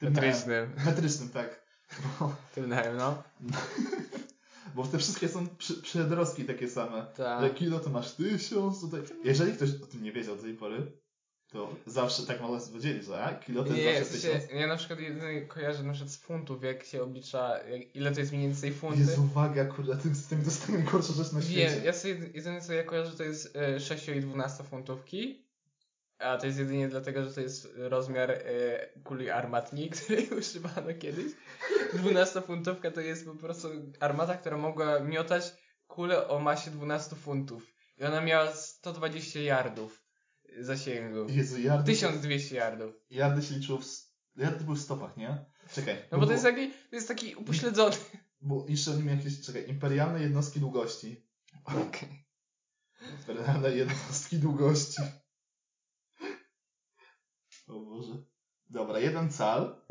metrycznym. na- metrycznym, tak. Bo, Tym nałem, no. bo te wszystkie są przy, przedrostki takie same. Tak. Że kilo to masz tysiąc, tutaj. Jeżeli ktoś o tym nie wiedział do tej pory, to zawsze tak można powiedzieć, że a, kilo to jest Nie, zawsze tysiąc. ja na przykład jedynie kojarzę na przykład z funtów, jak się oblicza, jak, ile to jest mniej więcej funty. Jezu, uwaga, kurde, tym systemem dostałem gorsza rzecz na świecie. Wiem, ja sobie jedyne co ja kojarzę to jest 6 i 12 funtówki. A to jest jedynie dlatego, że to jest rozmiar e, kuli armatniej, której używano kiedyś. 12 funtówka to jest po prostu armata, która mogła miotać kulę o masie 12 funtów. I ona miała 120 yardów zasięgu. Jezu, jardy, 1200 yardów. jardy się liczyło w... Jardy były w stopach, nie? Czekaj. No bo to jest taki, to jest taki upośledzony. Bo jeszcze oni mieli jakieś, czekaj, imperialne jednostki długości. Okej. Imperialne jednostki długości. O Boże. Dobra, jeden cal.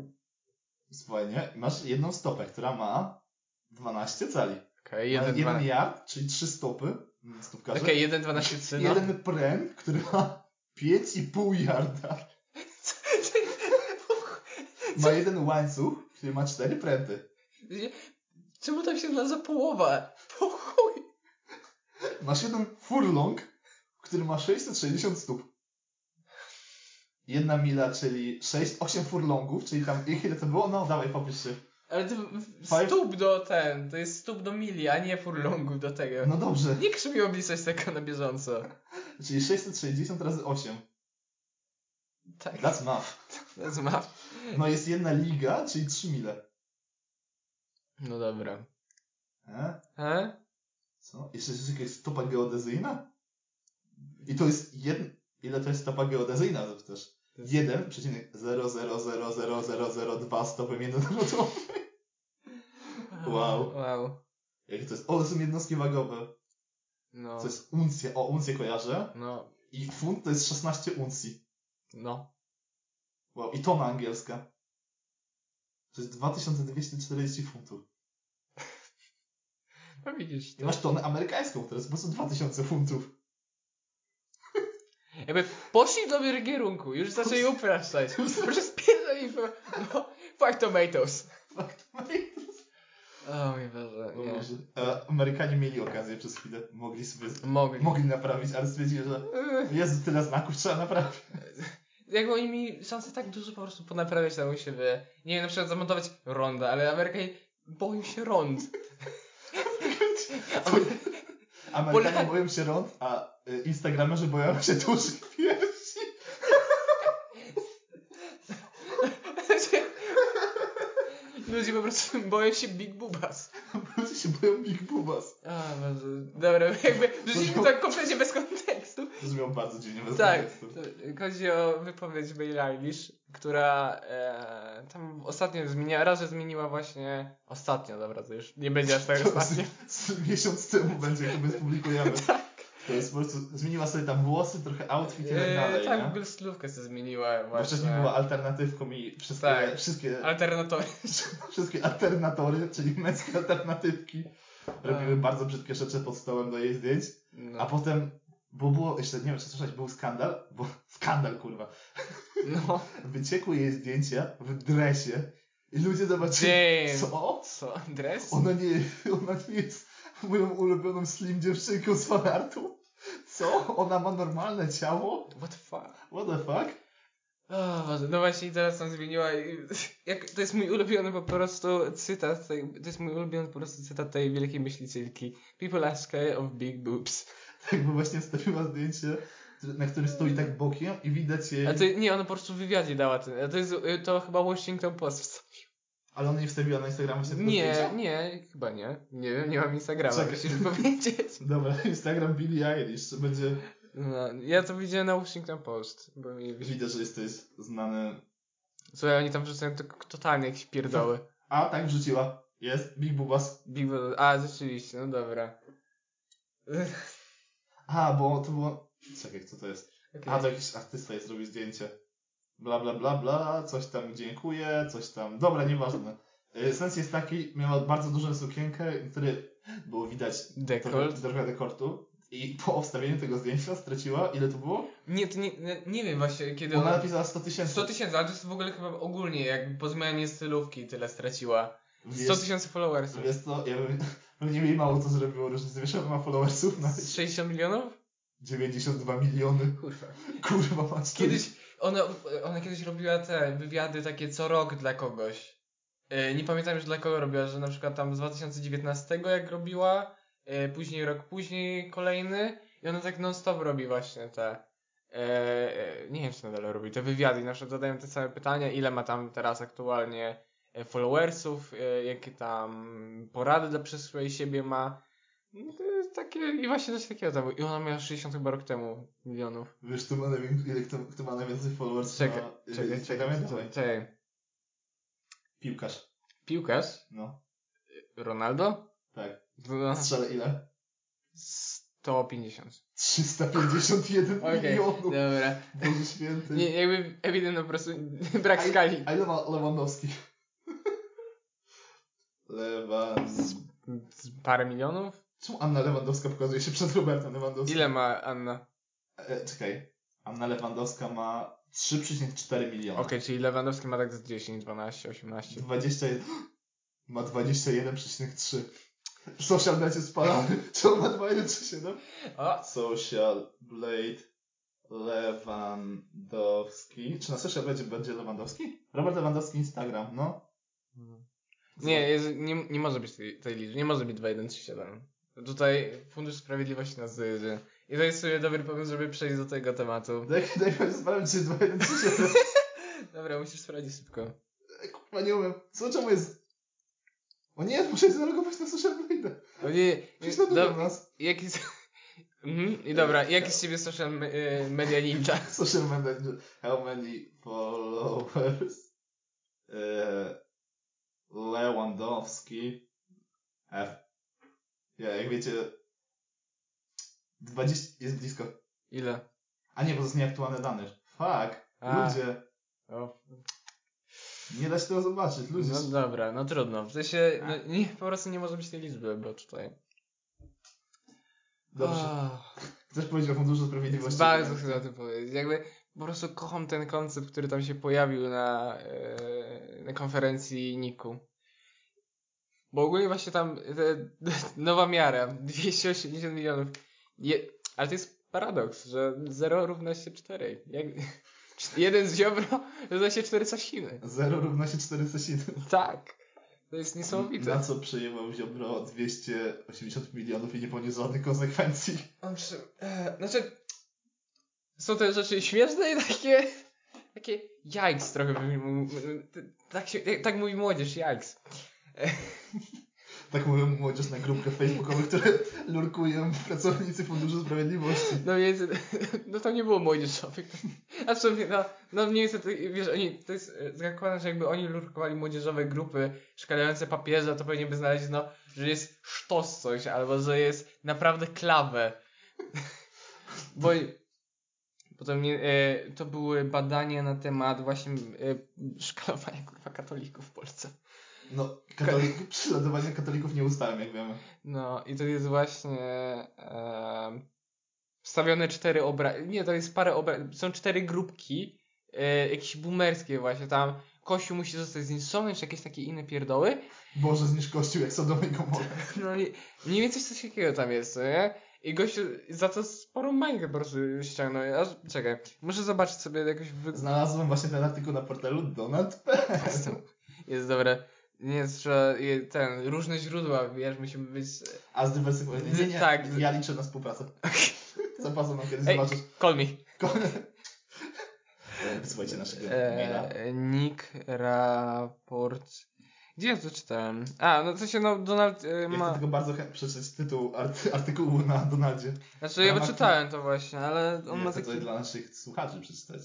Spokojnie. Masz jedną stopę, która ma 12 cali. Okej, Ma jeden, jeden dwa... yard, czyli 3 stopy. Okej, jeden 12 3, no. Jeden pręt, który ma 5,5 yarda. Ma jeden łańcuch, który ma 4 pręty. Czemu tam się nazywa połowa? Po chuj. Masz jeden furlong, który ma 660 stóp. Jedna mila, czyli 6, 8 furlongów, czyli tam, ile to było? No, dawaj, popisz się. Ale to Five- stóp do ten, to jest stóp do mili, a nie furlongu do tego. No dobrze, Nie krzywi obliczać tego na bieżąco. Czyli 660 razy 8. Tak, That's math. jest map. No jest jedna liga, czyli 3 mile. No dobra. E? He? Co? Jeszcze jest jakaś stopa geodezyjna? I to jest jedna... Ile to jest stopa geodezyjna, zapytasz? 1,0000002 stopy międzynarodowe. Wow. Wow. Jakie to jest? O, to są jednostki wagowe. No. To jest uncja. O, uncję kojarzę. No. I funt to jest 16 uncji. No. Wow. I tona angielska. To jest 2240 funtów. No widzisz. I To... masz tonę amerykańską, która jest po prostu 2000 funtów. Jakby poszli w dobrym kierunku, już zaczęli upraszczać. Proszę spierdolili po... No, fuck tomatoes. Fakt. O mój Boże, nie. Boże. Amerykanie mieli okazję przez chwilę. Mogli sobie... Mogli. Mogli naprawić, ale stwierdzili, że. Jezu, tyle znaków trzeba naprawić. Jakby oni mieli szansę tak dużo po prostu ponaprawiać tam u siebie. Nie wiem, na przykład zamontować ronda, ale Amerykanie boją się rond. Amerykanie boją się rąd, a y, Instagramerzy boją się dużych. Ludzie po prostu boją się Big Bubas. Ludzie się boją Big Bubas. A, Boże. Dobra, jakby rzuciliśmy tak kompletnie bez kontekstu. To brzmią bardzo dziwnie bez Tak, kontekstu. to chodzi o wypowiedź Billie Eilish, która e, tam ostatnio zmieniła, raz, że zmieniła właśnie, ostatnio, dobra, to już nie będzie aż tak To ostatnio. z, z miesiąc temu będzie, to my publikujemy. Tak. To jest po prostu, zmieniła sobie tam włosy, trochę outfit i tak Eee, dalej, tak, nie? w ogóle stylówkę sobie zmieniła Bo właśnie. wcześniej była alternatywką i wszystkie, Tak. wszystkie, Alternatory. wszystkie alternatory, czyli męskie alternatywki, robiły A. bardzo brzydkie rzeczy pod stołem do jej zdjęć. No. A potem, bo było, jeszcze nie wiem czy słyszałeś, był skandal, bo skandal kurwa, no. wyciekły jej zdjęcia w dresie i ludzie zobaczyli, Damn. co? Co? Dres? Ona nie, ona nie jest moją ulubioną slim dziewczynką z fanartu? Co? Ona ma normalne ciało? What the fuck? What the fuck? O, Boże, no właśnie teraz tam zmieniła i, jak, to jest mój ulubiony po prostu cytat, tej, to jest mój ulubiony po prostu cytat tej wielkiej myślicielki. People are scared of big boobs. Tak, bo właśnie wstawiła zdjęcie, na którym stoi tak bokiem i widać jej... A to nie, ona po prostu w wywiadzie dała ten, to jest, to chyba Washington Post. Ale ona nie wstawiła na Instagrama się Nie, nie, chyba nie. Nie wiem, nie mam Instagrama, Czekaj. musisz powiedzieć. Dobra, Instagram Billie Eilish, będzie... No, ja to widziałem na Washington Post, bo mi Widzę, że jesteś znany... Słuchaj, oni tam wrzucają to totalnie jakieś pierdoły. A, tak, wrzuciła. Jest, Big Bubas. Big Brother. A, rzeczywiście, no dobra. A, bo to było... Czekaj, co to jest? Okay. A, to jakiś artysta jest, zrobił zdjęcie. Bla, bla, bla, bla, coś tam dziękuję, coś tam... Dobra, nieważne. Y, Sens jest taki, miała bardzo dużą sukienkę, który było widać Dekolt? trochę dekortu. I po wstawieniu tego zdjęcia straciła, ile to było? Nie, to nie, nie, wiem właśnie kiedy Ona napisała 100 tysięcy. 100 tysięcy, ale to jest w ogóle chyba ogólnie, jakby po zmianie stylówki tyle straciła. 100 Wiesz, tysięcy followersów. wiesz co, ja bym, pewnie jej mało co zrobiło różnicy. Wiesz, ona ma followersów na Z 60 milionów? 92 miliony. Kurwa. Kurwa, masz Kiedyś, ona, ona kiedyś robiła te wywiady takie co rok dla kogoś. E, Nie pamiętam już dla kogo robiła, że na przykład tam z 2019 jak robiła, e, później rok później kolejny i ona tak non stop robi właśnie te, e, nie wiem czy nadal robi, te wywiady na przykład zadają te same pytania, ile ma tam teraz aktualnie followersów, jakie tam porady dla przyszłej siebie ma. To takie, i właśnie coś takiego tam, i ona miała 60 chyba rok temu milionów. Wiesz, kto ma, ile, kto, kto ma najwięcej followers Czekaj, na czekaj, czekaj, czekaj, czekaj. Piłkarz. Piłkarz? No, Ronaldo? tak. No, Strzelę ile? 150. 351 Okej, milionów. dobra. Boże święty. Nie, jakby ewidentnie po prostu brak A skali. A ile ma Lewandowski? Lewan... Z Parę milionów? Czemu Anna Lewandowska pokazuje się przed Robertem Lewandowskim? Ile ma Anna? E, czekaj. Anna Lewandowska ma 3,4 miliona. Okej, czyli Lewandowski ma tak z 10, 12, 18. 21... Ma 21,3. Social Blade jest spalony. Czy on ma 2,137? O! Social Blade Lewandowski. Czy na Social Blade będzie Lewandowski? Robert Lewandowski Instagram, no. Nie, jest, nie, nie może być tej, tej liczby, nie może być 2137. Tutaj Fundusz Sprawiedliwości nas dojedzie. I to jest sobie dobry pomysł, żeby przejść do tego tematu. Daj, daj mi sprawdzić, czy jest 2,137. Dobra, musisz sprawdzić szybko. Kurwa, nie umiem. Co, czemu jest... O nie, muszę się zalogować na Social Blade. O nie, Przecież na do, nas. jaki. Mhm, I dobra, jaki z ciebie social e, media ninja? Social media, how many followers e, Lewandowski F. Ja, jak wiecie 20, jest blisko. Ile? A nie, bo to jest nieaktualne dane. Fuck. A. Ludzie. O, Nie da się tego zobaczyć, ludzie. no dobra, no trudno. W sensie, no, nie, po prostu nie może być tej liczby, bo tutaj... Dobrze. O, Chcesz powiedzieć o Funduszu Sprawiedliwości? bardzo chcę o tym powiedzieć. Jakby po prostu kocham ten koncept, który tam się pojawił na, e, na konferencji Niku. Bo ogólnie właśnie tam te, nowa miara, 280 milionów. Je, ale to jest paradoks, że 0 równa się 4. Jak, jeden z Ziobro równa się 4 Sasiny. 0 równa się 407. Tak. To jest niesamowite. Na co przejmował Ziobro 280 milionów i nie poniósł żadnych konsekwencji? On przy... e, Znaczy, są te rzeczy śmieszne i takie, takie jajks trochę. Tak, się, tak mówi młodzież, jajks. Tak mówią młodzież na grupkach facebookowych, które lurkują pracownicy Funduszu Sprawiedliwości. No więc, no to nie było młodzieżowych. A w sumie, no, no mniej więcej, wiesz, oni, to jest zakładam, że jakby oni lurkowali młodzieżowe grupy szkalające papieża, to pewnie by znaleźć, no, że jest sztos coś, albo że jest naprawdę klawę. Bo potem e, to były badania na temat właśnie e, szkalowania kurwa katolików w Polsce. No, katolik, prześladowanie katolików nie ustałem, jak wiemy. No i to jest właśnie e, wstawione cztery obrazy. Nie, to jest parę obrazów. Są cztery grupki, e, jakieś boomerskie właśnie tam. Kościół musi zostać zniszczony, czy jakieś takie inne pierdoły. Boże, zniszcz kościół jak Sodom i Gomorra. No i mniej więcej coś takiego tam jest, nie? I gościu za to sporą mańkę po prostu ściągnął. Aż, czekaj, muszę zobaczyć sobie jakoś... Wy... Znalazłem właśnie ten artykuł na portalu Donald Jest, jest dobre. Nie, je- ten, różne źródła, wiesz, musimy być... A zdywersyfikować. Nie, nie, Tak. ja liczę na współpracę. Zapasem nam kiedyś Ej, zobaczysz. call me. Słuchajcie naszego maila. E, Nick Raport. Gdzie ja to czytałem? A, no to się no Donald e, Ja ma. tylko bardzo chętnie przeczytać tytuł arty artykułu na Donaldzie. Znaczy ja ramach- czytałem to właśnie, ale on Nie, ma taki. to dla naszych słuchaczy przeczytać.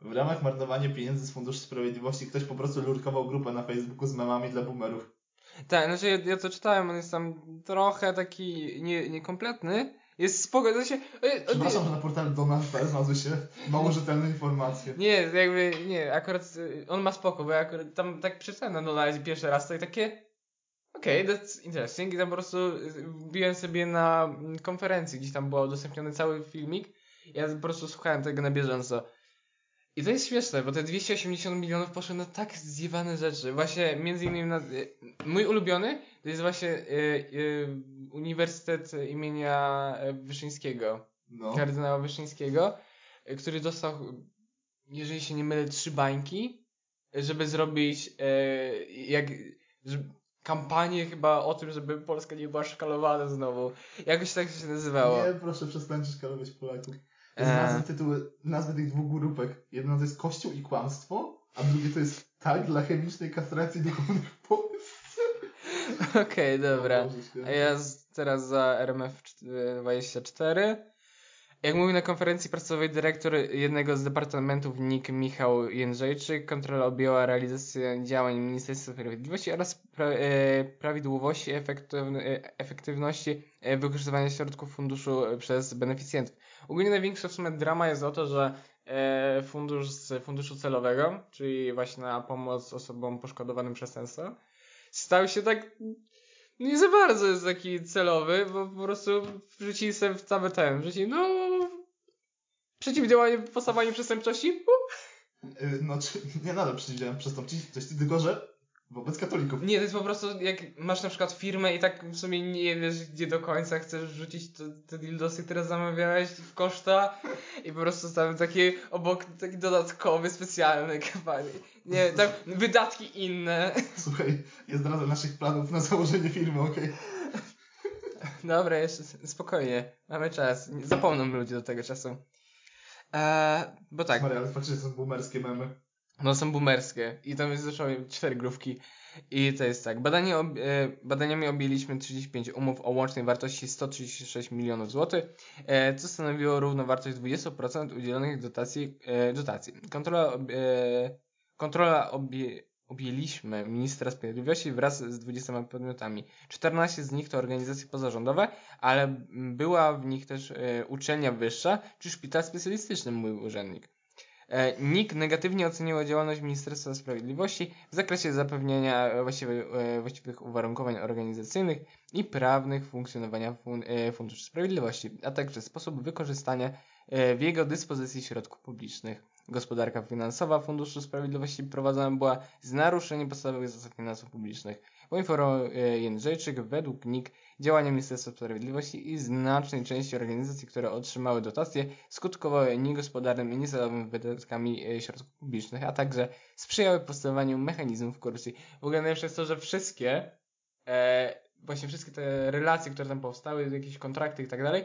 W ramach marnowania pieniędzy z Funduszu Sprawiedliwości ktoś po prostu lurkował grupę na Facebooku z memami dla boomerów. Tak, znaczy ja, ja to czytałem, on jest tam trochę taki nie, niekompletny. Jest spoko, to się. e, Przepraszam, że na portalu Donald.pl znalazły się mało rzetelne informacje. Nie, jakby, nie, akurat y, on ma spoko, bo ja akurat tam tak przeczytałem na Donaldzie pierwszy raz, to i takie okej, okay, that's interesting i tam po prostu wbiłem sobie na mm, konferencji, gdzieś tam był udostępniony cały filmik ja po prostu słuchałem tego na bieżąco. I to jest śmieszne, bo te 280 milionów poszły na tak zjebane rzeczy. Właśnie między innymi na... y, Mój ulubiony to jest właśnie y, y, Uniwersytet imienia e, Wyszyńskiego No. kardynała Wyszyńskiego, y, który dostał, jeżeli się nie mylę, trzy bańki, y, żeby zrobić e, jak, żeby, kampanię chyba o tym, żeby Polska nie była szkalowana znowu. Jakoś tak się nazywało. Nie, proszę przestańcie szkalować Polaków. Eee. Znalazłem tytuły, nazwy tych dwóch grupek. Jedno to jest Kościół i kłamstwo, a drugie to jest tak dla chemicznej kastracji duchownych w Polsce. Okej, dobra. O Boże święty. A ja z, teraz za RMF 24. Jak mówił na konferencji prasowej dyrektor jednego z departamentów NIK Michał Jędrzejczyk, kontrola objęła realizację działań Ministerstwa Sprawiedliwości oraz pra, e, prawidłowości e, efektywności e, wykorzystywania środków funduszu e, przez beneficjentów. Ogólnie największa w sumie drama jest o to, że e, fundusz z funduszu celowego, czyli właśnie na pomoc osobom poszkodowanym przestępstwa, stał się tak nie za bardzo jest taki celowy, bo po prostu wrzucili sobie w cały ten, wrzucili, no przeciwdziałanie powstawaniu przestępczości, pu. Y, No, nie nadal przeciwdziałam przestąpić coś, tylko że wobec katolików. Nie, to jest po prostu jak masz na przykład firmę i tak w sumie nie wiesz gdzie do końca chcesz wrzucić te, te dildosy, które zamawiałeś w koszta i po prostu tam taki obok taki dodatkowy, specjalny kampanii. Nie, tam wydatki inne. Słuchaj, jest zdradzę naszych planów na założenie firmy, okej? Dobra, jeszcze spokojnie, mamy czas. Zapomną ludzie do tego czasu. Eee, bo tak, Maria, ale faktycznie są boomerskie memy. No są boomerskie i tam jest zaczęły cztery grupki. I to jest tak, badanie ob, e, badaniami objęliśmy 35 umów o łącznej wartości 136 milionów złotych, e, co stanowiło równowartość 20% udzielonych dotacji. E, dotacji. Kontrola, ob, kontrola obie, objęliśmy ministra sprawiedliwości wraz z 20 podmiotami. 14 z nich to organizacje pozarządowe, ale była w nich też uczelnia wyższa czy szpital specjalistyczny, mówił urzędnik. E, NIK negatywnie oceniła działalność Ministerstwa Sprawiedliwości w zakresie zapewnienia e, właściwych uwarunkowań organizacyjnych i prawnych funkcjonowania fun, e, Funduszu Sprawiedliwości, a także sposób wykorzystania w jego dyspozycji środków publicznych. Gospodarka finansowa Funduszu Sprawiedliwości prowadzona była z naruszeniem podstawowych zasad finansów publicznych. Poinformował Jędrzejczyk, według NIK działania Ministerstwa Sprawiedliwości i znacznej części organizacji, które otrzymały dotacje, skutkowały niegospodarnym i niecelowym wydatkami e, środków publicznych, a także sprzyjały powstawaniu mechanizmów korupcji. W ogóle najlepsze jest to, że wszystkie, e, właśnie wszystkie te relacje, które tam powstały, jakieś kontrakty i tak dalej,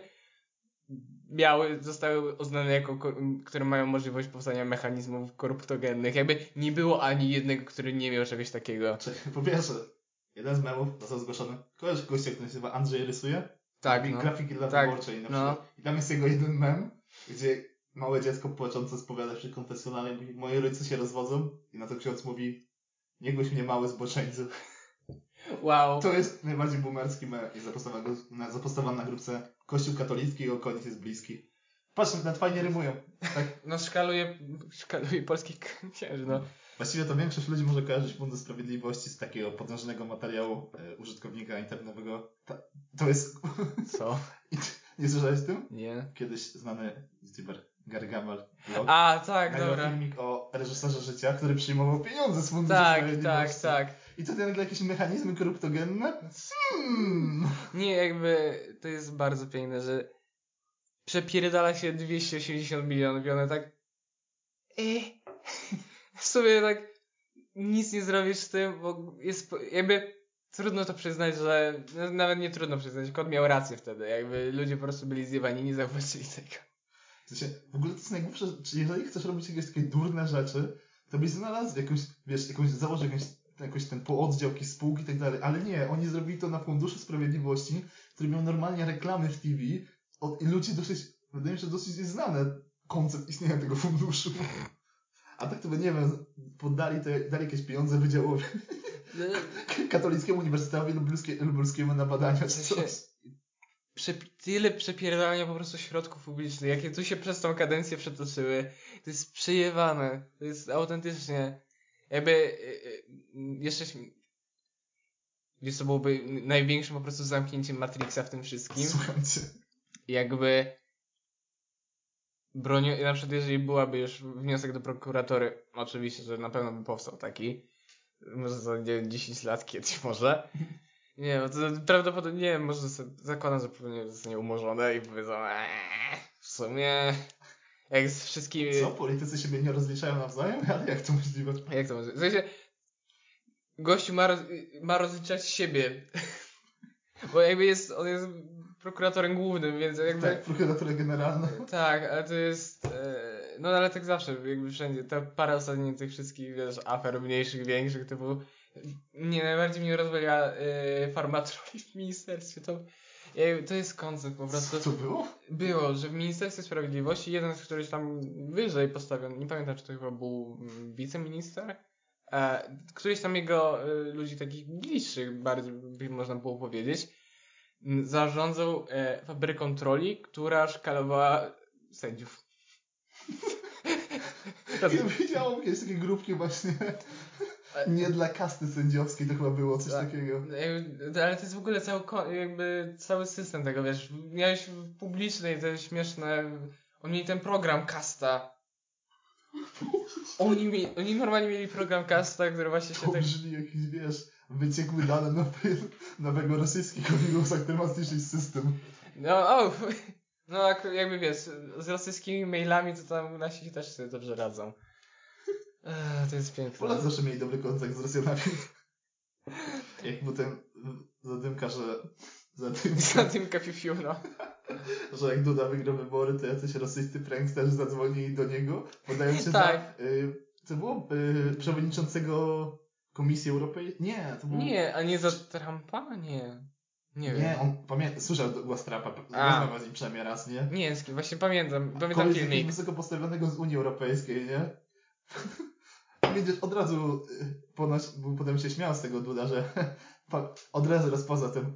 miały, zostały uznane jako, ko- które mają możliwość powstania mechanizmów koruptogennych. Jakby nie było ani jednego, który nie miał czegoś takiego. Czekaj, po pierwsze, jeden z memów został zgłoszony. Kojarzysz gościa, który się nazywa Andrzej Rysuje? Tak, Robi no. grafiki dla Tak, wyborczej na no. I tam jest jego jeden mem, gdzie małe dziecko płaczące spowiada przy konfesjonale i mówi, moi rodzice się rozwodzą i na to ksiądz mówi, nie głoś mnie mały zboczeńcu. Wow. To jest najbardziej boomerski mem i zapostowany na, grupce Kościół katolicki, jego koniec jest bliski. Patrz, nawet fajnie rymują. Tak? No szkaluje, szkaluje polskich księży, no. Właściwie to większość ludzi może kojarzyć Fundusz Sprawiedliwości z takiego potężnego materiału e, użytkownika internetowego. Ta, to jest... Co? Nie słyszałeś o tym? Nie. Kiedyś znany youtuber Gary Gamel blog, A, tak, nagrał dobra. filmik o reżyserze życia, który przyjmował pieniądze z Funduszu Tak, tak, Sprawiedliwości. tak. I to nagle jakieś mechanizmy kryptogenne? Hmm. Nie, jakby to jest bardzo piękne, że przepierdala się 280 milionów i one tak eh. W sumie tak nic nie zrobisz z tym, bo jest jakby trudno to przyznać, że no, nawet nie trudno przyznać, kot miał rację wtedy, jakby ludzie po prostu byli zjewani, nie zauważyli tego. W, ogóle to jest najgłupsze, czy jeżeli chcesz robić jakieś takie durne rzeczy, to byś znalazł jakąś, wiesz, jakąś, założył jakąś, jakoś ten pooddział, jakieś spółki i tak dalej, ale nie, oni zrobili to na Funduszu Sprawiedliwości, który miał normalnie reklamy w TV od, i ludzie dosyć, wydaje mi się, dosyć znane koncept istnienia tego funduszu. A tak to by, nie wiem, poddali to, dali jakieś pieniądze Wydziałowi Katolickiemu Uniwersytetowi Lubelskie, Lubelskiemu na badania czy coś. Prze tyle przepierdalania po prostu środków publicznych, jakie tu się przez tą kadencję przetoczyły, to jest przejewane, to jest autentycznie, jakby, jeszcze, wiesz co byłoby największym po prostu zamknięciem Matrixa w tym wszystkim, Słucham cię. jakby bronią, na przykład jeżeli byłaby już wniosek do prokuratory, oczywiście, że na pewno by powstał taki, może za nie wiem, 10 lat kiedyś może. Nie no, to prawdopodobnie, nie wiem, może zakładam, że pewnie zostanie umorzone i powiedzą, eee, w sumie, jak z wszystkimi... Co? Politycy siebie nie rozliczają nawzajem? Ale jak to możliwe? Jak to może? W sensie, gościu ma, roz, ma rozliczać siebie. Bo jakby jest, on jest prokuratorem głównym, więc jakby... Tak, prokuratura generalna. Tak, ale to jest. E, no ale tak zawsze, jakby wszędzie. Ta parę ostatnich tych wszystkich, wiesz, afer mniejszych, większych, typu. Nie, najbardziej mnie rozwaliła e, farmatroli w ministerstwie. To, e, to jest koncept po prostu. Co było? Było, że w Ministerstwie Sprawiedliwości jeden z któryś tam wyżej postawiony, nie pamiętam czy to chyba był wiceminister, e, któryś tam jego e, ludzi takich bliższych bardziej by można było powiedzieć, zarządzał e, fabryką troli, która szkalowała sędziów. Ja widziałem jakieś takie grupki właśnie nie dla kasty sędziowskiej, to chyba było coś Tak. takiego. Jakby- Ale to jest w ogóle cały, jakby cały system tego, wiesz, miałeś w publicznej te śmieszne, oni mieli ten program Kasta. Oni, mi, oni normalnie mieli program Kasta, który właśnie się To tak... brzmi jakiś, wiesz, wyciekły dane nowy, nowego rosyjskiego wirusa, który ma zniszczyć system. No, o, no jak- jakby wiesz, z rosyjskimi mailami to tam nasi też sobie dobrze radzą. Ech, to jest piękne. Polacy zawsze mieli dobry kontakt z Rosjanami. Jak potem zadymka, że zadymka, Za tym kafifiu, no. że jak Duda wygrał wybory, to jacyś rosyjscy pranksterzy zadzwonili do niego, podając się Tak. za... Y, to było y, przewodniczącego Komisji Europejskiej? Nie, to. Nie, a nie za Trumpa? Nie. Nie wiem. Nie, on pamięta, słyszał głos Trumpa, rozmawiał z nim przynajmniej raz, nie? Nie, właśnie pamiętam, pamiętam jakiegoś filmik. wysoko postawionego z Unii Europejskiej, nie? Widzisz, od razu y, ponoć, potem się śmiał z tego Duda, że od razu rozpoznał ten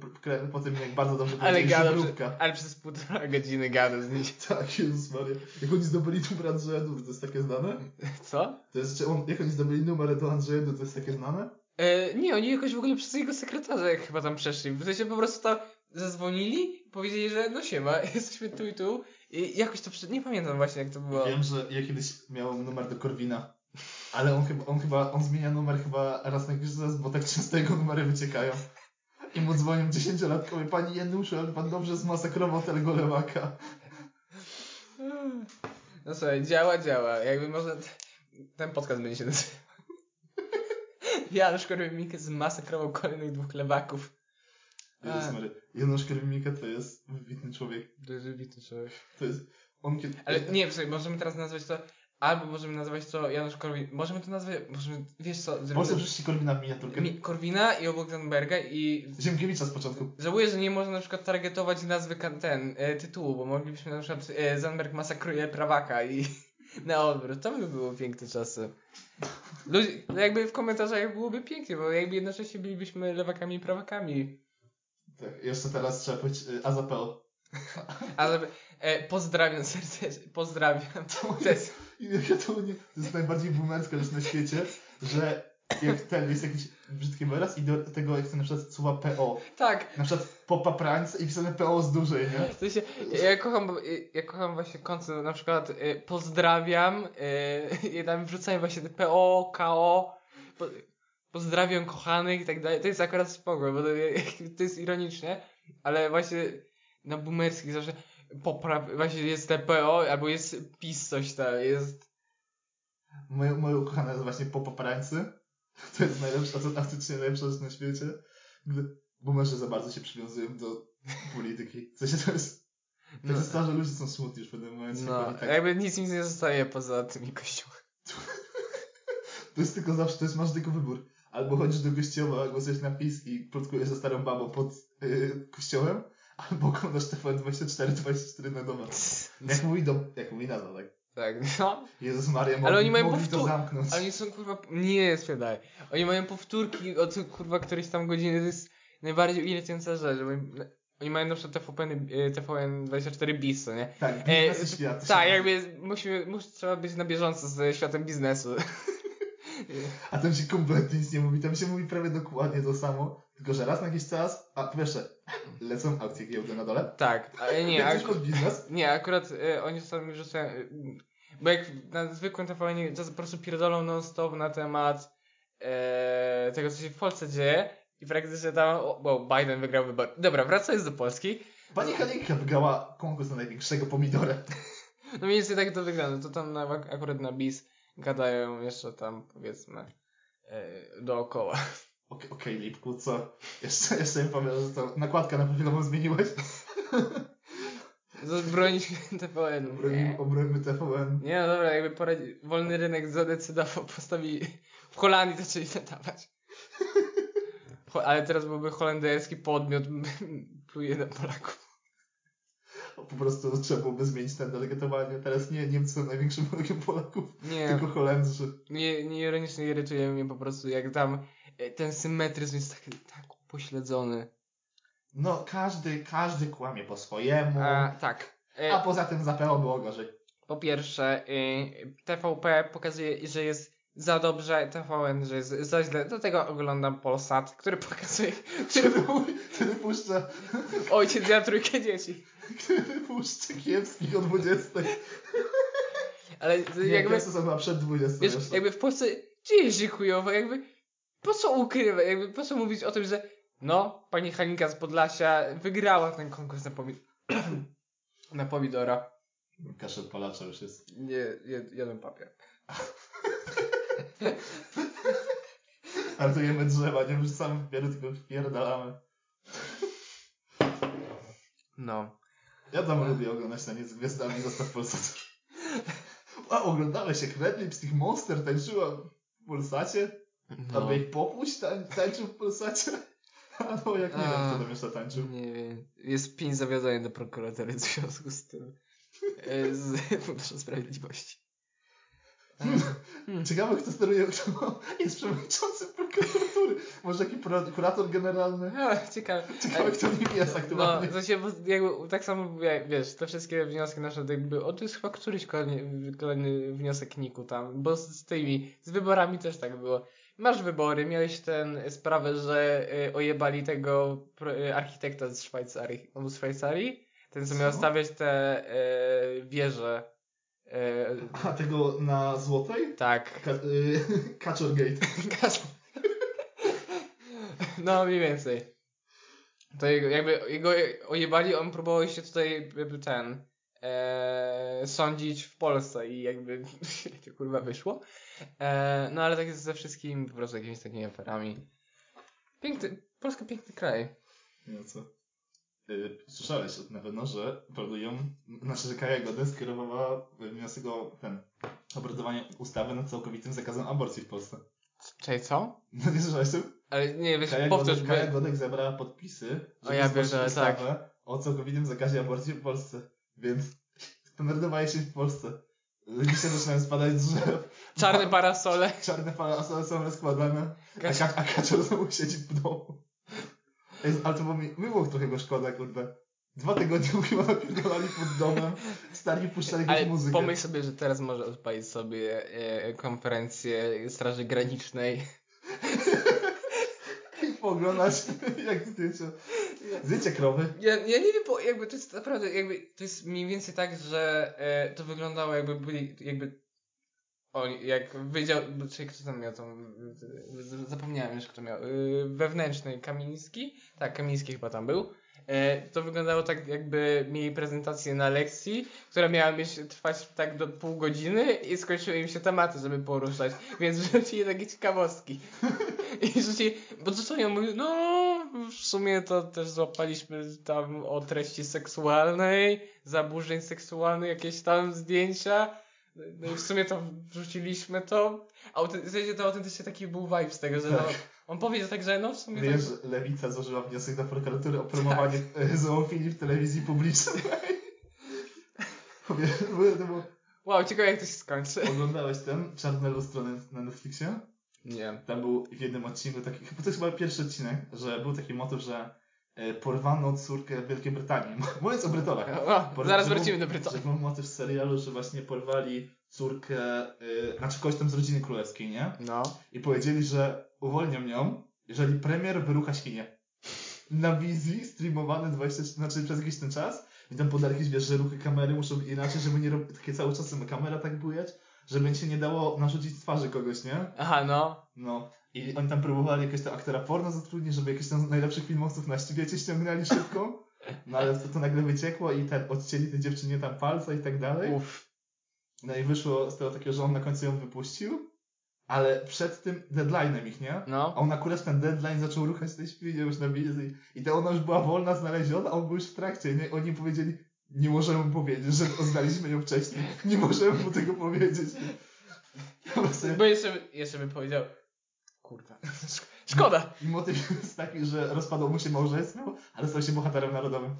po tym, jak bardzo dobrze Ale że, ale przez półtora godziny gadał z nim. Tak, Jezus Maria. Jak oni zdobyli numer Andrzeja Dudy, to jest takie znane? Co? To jest, on, jak oni zdobyli numer do Andrzeja Dudy, to jest takie znane? E, nie, oni jakoś w ogóle przez jego sekretarza jak chyba tam przeszli. W sensie po prostu tam zadzwonili, powiedzieli, że no siema, jesteśmy tu i tu. I jakoś to, przy... nie pamiętam właśnie jak to było. Wiem, że ja kiedyś miałem numer do Korwina, ale on chyba, on chyba, on zmienia numer chyba raz na jakiś czas, bo tak często jego numery wyciekają. I mu dzwonią dziesięciolatkowie, pani Januszu, ale pan dobrze zmasakrował tego lewaka. No słuchaj, działa, działa. Jakby może ten podcast będzie się nazywał. Janusz Korwin-Mikke zmasakrował kolejnych dwóch lewaków. Jezus. Janusz Korwin-Mikke to jest wybitny człowiek. To jest wybitny człowiek. To jest, on kiedy... Ale nie, słuchaj, możemy teraz nazwać to, albo możemy nazwać to Janusz Korwin, możemy to nazwać, możemy, wiesz co, zrobimy wrzucić Korwina w miniaturkę. Mi- Korwina i obok Zandberga i Ziemkiewicza z początku. żałuję, że nie można na przykład targetować nazwy ten, e, tytułu, bo moglibyśmy na przykład e, Zandberg masakruje prawaka i na odwrót, to by było piękne czasy. Ludzie, no jakby w komentarzach byłoby pięknie, bo jakby jednocześnie bylibyśmy lewakami i prawakami. Tak, jeszcze teraz trzeba powiedzieć y, Azapel. Ale e, pozdrawiam serdecznie, pozdrawiam. To jest, Ja to, nie, to jest najbardziej boomerska rzecz na świecie, że jak ten jest jakiś brzydki wyraz i do tego jak na przykład słowa PO. tak, Na przykład popa prańce i pisane PO z dużej, nie? w sensie, ja kocham, ja kocham właśnie koncept, na przykład e, pozdrawiam, e, i tam wrzucają właśnie te PO, KO, po, pozdrawiam kochanych i tak dalej. To jest akurat spoko, bo to, to jest ironiczne, ale właśnie na boomerskich zawsze popraw, właśnie jest te PO, albo jest PiS coś tam, jest Moje, moje ukochane jest właśnie popa prańcy. To jest najlepsza, to faktycznie najlepsza rzecz na świecie. Gdy boomerzy za bardzo się przywiązują do polityki. W sensie to jest... Tak No. że ludzie są smutni już w pewnym momencie. No, tak, jakby nic mi nie zostaje poza tymi kościołami. To jest tylko zawsze, to jest, masz tylko wybór. Albo chodzisz do kościoła, głosujesz na PiS i plotkujesz ze starą babą pod yy, kościołem, albo oglądasz TVN24, 24 na domu. Jak mój dom, jak mój nazwa, tak? Tak, no. Jezus Maria, Ale mogli, oni mają mogli to powtór- zamknąć. Ale oni są kurwa. Nie, spiadaj. Oni mają powtórki od kurwa którejś tam godziny. To jest najbardziej irytująca rzecz. Bo oni, mają na przykład TVN, y, TVN 24 bis, co nie? Tak, E, świat. Tak, jakby musimy, mus, trzeba być na bieżąco z światem biznesu. A tam się kompletnie nic nie mówi, tam się mówi prawie dokładnie to samo, tylko że raz na jakiś czas, a pierwsze, lecą aukcje giełdy na dole, Tak, ale nie, ak- biznes, nie, akurat y, oni czasami wrzucają. Y, bo jak na zwykłym TVN po prostu pierdolą non-stop na temat e, tego, co się w Polsce dzieje. I praktycznie tam, o, bo Biden wygrał wybory. Dobra, wracając do Polski. pani Halinka wygrała konkurs na największego pomidora. No mniej więcej tak to wygląda. To tam na, akurat na BIS gadają jeszcze tam, powiedzmy, e, dookoła. Okej, okej, Lipku, co? Jeszcze, jeszcze mi powiem, że to nakładka na profilową zmieniłeś? Bronić TVN. Obronimy, obronimy TVN. Nie, no dobra, jakby poradzi... wolny rynek zadecydował, postawili... W Holandii zaczęli nadawać. Ho- Ale teraz byłby holenderski podmiot, pluje na Polaków. Po prostu trzeba byłoby zmienić ten etykietowanie. Teraz nie Niemcy są największym wrogiem Polaków, Nie, tylko Holendrzy. nie, nie ironicznie irytuje mnie po prostu, jak tam ten symetryzm jest tak, tak pośledzony. No, każdy, każdy kłamie po swojemu. A, tak. E, A poza tym za PO było gorzej. Po pierwsze, y, TVP pokazuje, że jest za dobrze, TVN, że jest za źle. Do tego oglądam Polsat, który pokazuje, który Który, puszcza, ojciec ja trójkę dzieci. który puszcza kiepskich o 20. Ale Nie, jakby, chyba przed 20 wiesz, jakby w Polsce dzieje się chujowo, jakby po co ukrywać, jakby po co mówić o tym, że no, pani Halinka z Podlasia wygrała ten konkurs na, pomi- na pomidora. Kaszel palacza już jest. Nie, jed, jeden papier. Artujemy drzewa, nie wrzucamy papieru, tylko wpierdalamy. No. Ja tam lubię oglądać taniec z gwiazdami, zostaw Polsat. A, oglądałeś jak Red Lipstick Monster tańczyła w Polsacie? No. Aby ich popuść tań, tańczył w Polsacie? A no, jak nie wiem, A. kto tam jeszcze tańczył. Nie wiem. Jest pięć zawiadowań do prokuratury w związku z tym. E, Z Funduszem Sprawiedliwości. Hmm. Ciekawe, kto steruje, kto jest przewodniczącym prokuratury. Może jaki prokurator generalny? Ciekawe. Ciekawe, kto nim jest aktualnie. No, to się bo jakby tak samo, jak, wiesz, te wszystkie wnioski nasze, jakby, o to jest chyba któryś kolejny, kolejny wniosek Niku tam, bo z, z tymi, z wyborami też tak było. Masz wybory, miałeś ten, sprawę, że y, ojebali tego y, architekta z Szwajcarii, on był z Szwajcarii, ten co, Co? miał stawiać te y, wieże. Y, A tego na złotej? tak. Ka- y. No, mniej więcej. To jego, jakby jego ojebali, on próbował się tutaj jakby ten e, sądzić w Polsce i jakby to kurwa wyszło. E, no ale tak jest ze wszystkim po prostu jakimiś takimi aferami. Piękny, Polska piękny kraj. No co? Y, słyszałeś na pewno, że planują, znaczy, że Kaja Godek skierowała wniosek o ten, opracowanie ustawy nad całkowitym zakazem aborcji w Polsce. Czyli co? No nie słyszałeś tym? Ale nie, weź Kaja powtórz, Godek, Kaja. Godek zebrała podpisy, żeby ja pierdolę, ustawę o całkowitym zakazie aborcji w Polsce. Więc standardowa jesień w Polsce. Liście zaczynają spadać z drzew. Czarne parasole. Czarne parasole są rozkładane, a, a kaczor znowu siedzi w domu. Ej, Ale to było mi, mi było trochę go szkoda, kurde. Dwa tygodnie chyba napierdolali pod domem, stali puszczali jakąś muzykę. pomyśl sobie, że teraz może odpalić sobie e, konferencję Straży Granicznej. I pooglądać jak zdjęcia. Zdjęcie krowy. Ja, ja nie wiem, bo jakby to jest naprawdę, jakby to jest mniej więcej tak, że e, to wyglądało jakby byli, jakby oni, jak wydział, czyli kto tam miał tą, zapomniałem już kto miał, y, wewnętrzny Kamiński, tak, Kamiński chyba tam był, e, to wyglądało tak jakby mieli prezentację na lekcji, która miała mieć, trwać tak do pół godziny i skończyły im się tematy, żeby poruszać, więc rzucili takie ciekawostki. I bo to co ja mówię, no w sumie to też złapaliśmy tam o treści seksualnej, zaburzeń seksualnych, jakieś tam zdjęcia. No i w sumie to wrzuciliśmy to. Auty- w sensie to autentycznie taki był vibe z tego, że no, Tak. on powiedział tak, że no w sumie Wiesz, tak, Lewica złożyła wniosek do prokuratury o promowanie tak. zoofilii w telewizji publicznej. Było- to było... wow, ciekawe jak to się skończy. Oglądałeś ten Czarne Lustro na Netflixie? Nie. Tam był w jednym odcinku taki, chyba to jest chyba pierwszy odcinek, że był taki motyw, że e, porwano córkę Wielkiej Brytanii. Mówiąc o Brytonach. O, Por- zaraz wrócimy był- do Brytanii. Że był motyw z serialu, że właśnie porwali córkę, y, znaczy kogoś tam z rodziny królewskiej, nie? No. I powiedzieli, że uwolnią ją, jeżeli premier wyrucha świnie. Na wizji, streamowane 20, znaczy przez jakiś ten czas. I tam podali jakieś, wiesz, że ruchy kamery muszą inaczej, żeby nie robić, takie cały czas kamera tak bujać, żeby się nie dało narzucić twarzy kogoś, nie? Aha, no. No. I oni tam próbowali jakiegoś tam aktora porno zatrudnić, żeby jakichś tam najlepszych filmowców na świecie ściągnęli szybko. No ale to, to nagle wyciekło i ten, odcięli tej dziewczynie tam palca i tak dalej. Uff. No i wyszło z tego takiego, że on na końcu ją wypuścił, ale przed tym deadline'em ich, nie? A No. on akurat ten deadline zaczął ruchać tej świnie już na wizji. I to ona już była wolna, znaleziona, a on był już w trakcie. Nie? Oni powiedzieli, nie możemy powiedzieć, że oznaliśmy ją wcześniej. Nie możemy mu tego powiedzieć. Bo jeszcze, jeszcze bym powiedział, kurwa, szkoda. I motyw jest taki, że rozpadło mu się małżeństwo, ale stał się bohaterem narodowym.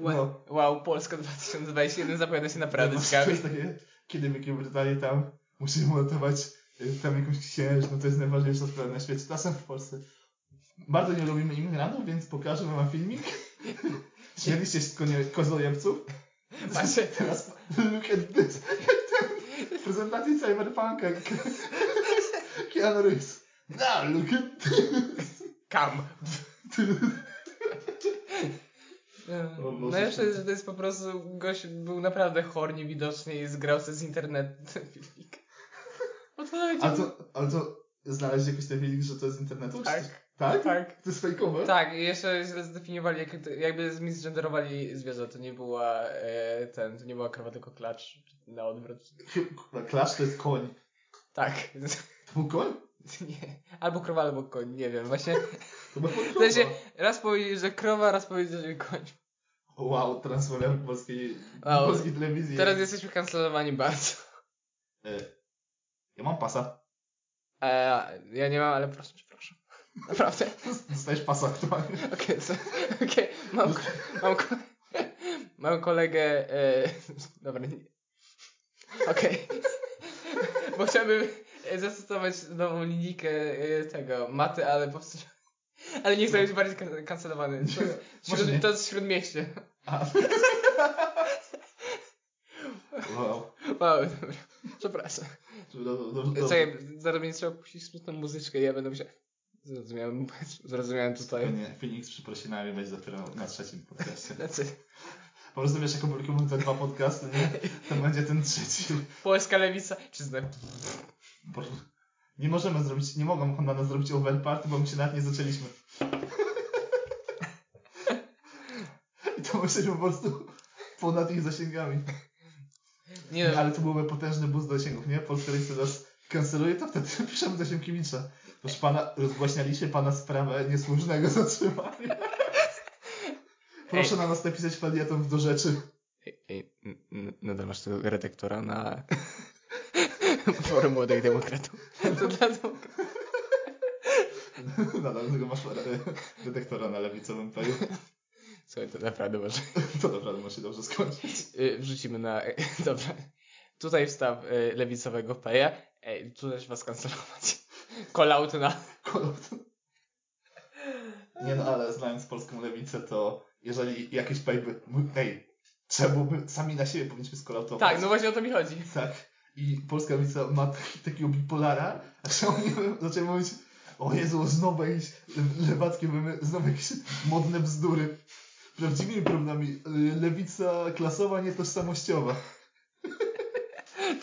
No. Wow, Polska 2021 zapowiada się naprawdę To ciekawie. jest takie, kiedy Wielkiej Brytanii tam musimy uratować y, tam jakąś księżną, to jest najważniejsza sprawa na świecie. Czasem w Polsce. Bardzo nie lubimy imigrantów, więc pokażę wam filmik. Śmieliście się z konie, kozojebców? Macie, Teraz look at this. Prezentacji Cyberpunka. Keanu Reeves. Now look at this. kam. O Boże Najlepsze jest, że to jest po prostu gość był naprawdę chornie widoczny i zgrał sobie z internetu ten filmik. Nawet Ale to, ale to znaleźć jakiś ten filmik, że to jest z internetu? czy Tak. coś? Tak? Tak. To jest fejkowe? Tak, i jeszcze źle zdefiniowali, jak, jakby zmisgenderowali zwierzę, to nie była e, ten, to nie była krowa, tylko klacz na odwrót. Clash to jest koń. Tak. To był koń? Nie. Albo krowa, albo koń, nie wiem. Właśnie To była w sensie raz powiedzieli, że krowa, raz powiedzieli, że koń. Wow, transformer polskiej, Wow. polskiej telewizji. Teraz jesteśmy kancelowani bardzo. E, Ja mam pasa. E, ja nie mam, ale proszę. Naprawdę. Dostajesz pasa aktualnie. Okej, so, okej, mam, mam, mam kolegę, e, dobra, nie. Okej. Bo chciałbym e, zastosować nową linijkę e, tego, maty, ale powstrzymałem. Ale nie chcę być bardziej kan- kancelowany. To, Może to jest śródmieście. A. Wow. Wow, dobra. Przepraszam. Czekaj, zaraz będzie trzeba puścić smutną muzyczkę i ja będę musiał... Zrozumiałem, zrozumiałem tutaj. Nie, Phoenix z przeprosinami będzie dopiero na trzecim podcastie. Znaczy, Po prostu wiesz, jak opublikujemy te dwa podcasty, nie? To będzie ten trzeci. polska lewica, czy znam... Nie możemy zrobić, nie mogą na nas zrobić overparty, bo my się nawet nie zaczęliśmy. I to myślę po prostu ponad ich zasięgami. Nie Nie, no, ale to byłby potężny boost zasięgów, nie? Polska Lewica nas kanceluje, to wtedy piszemy do Siemkiewicza. Proszę pana, rozgłaśnialiście pana sprawę niesłusznego zatrzymania. Proszę na nas napisać felieton do rzeczy. Ej, nadal masz tego redaktora na forum młodych demokratów. To dla. Nadal tego masz detektora na lewicowym peju. Słuchaj, to naprawdę może. To naprawdę może się dobrze skończyć. Y, Wrzucimy na. Dobra. Tutaj wstaw y, lewicowego peja. Też was kancelować. Call na. Nie no, ale znając polską lewicę, to jeżeli jakieś baby, ej, trzeba byłoby, sami na siebie powinniśmy skolautować. Tak, no właśnie o to mi chodzi. Tak. I polska lewica ma taki, takiego bipolara, a zaczęli zaczęli mówić, o Jezu, znowu jakieś lewackie memy, znowu jakieś modne bzdury. Prawdziwymi problemami y, lewica klasowa, nietożsamościowa.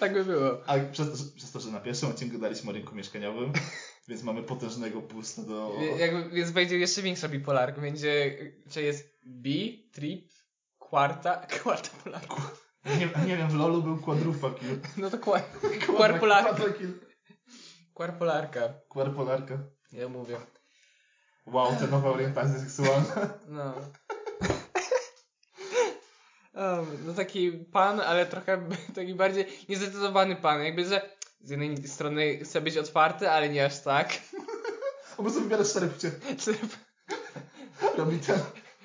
Tak by było. A przez, przez to, że na pierwszym odcinku daliśmy o rynku mieszkaniowym, więc mamy potężnego boosta do... Jakby, więc będzie jeszcze większa bipolarka. Będzie, czy jest bi, trip, kwarta, kwarta polarka. Nie, nie wiem, w LoLu był quadrufakil. No to kwa, kwarpolarka. Kwarpolarka. Kwarpolarka. Ja mówię. Wow, te nowe orientacje seksualne. No. No taki pan, ale trochę taki bardziej niezdecydowany pan. Jakby, że z jednej strony chce być otwarty, ale nie aż tak. Po prostu wybiera cztery płcie. Robi ten,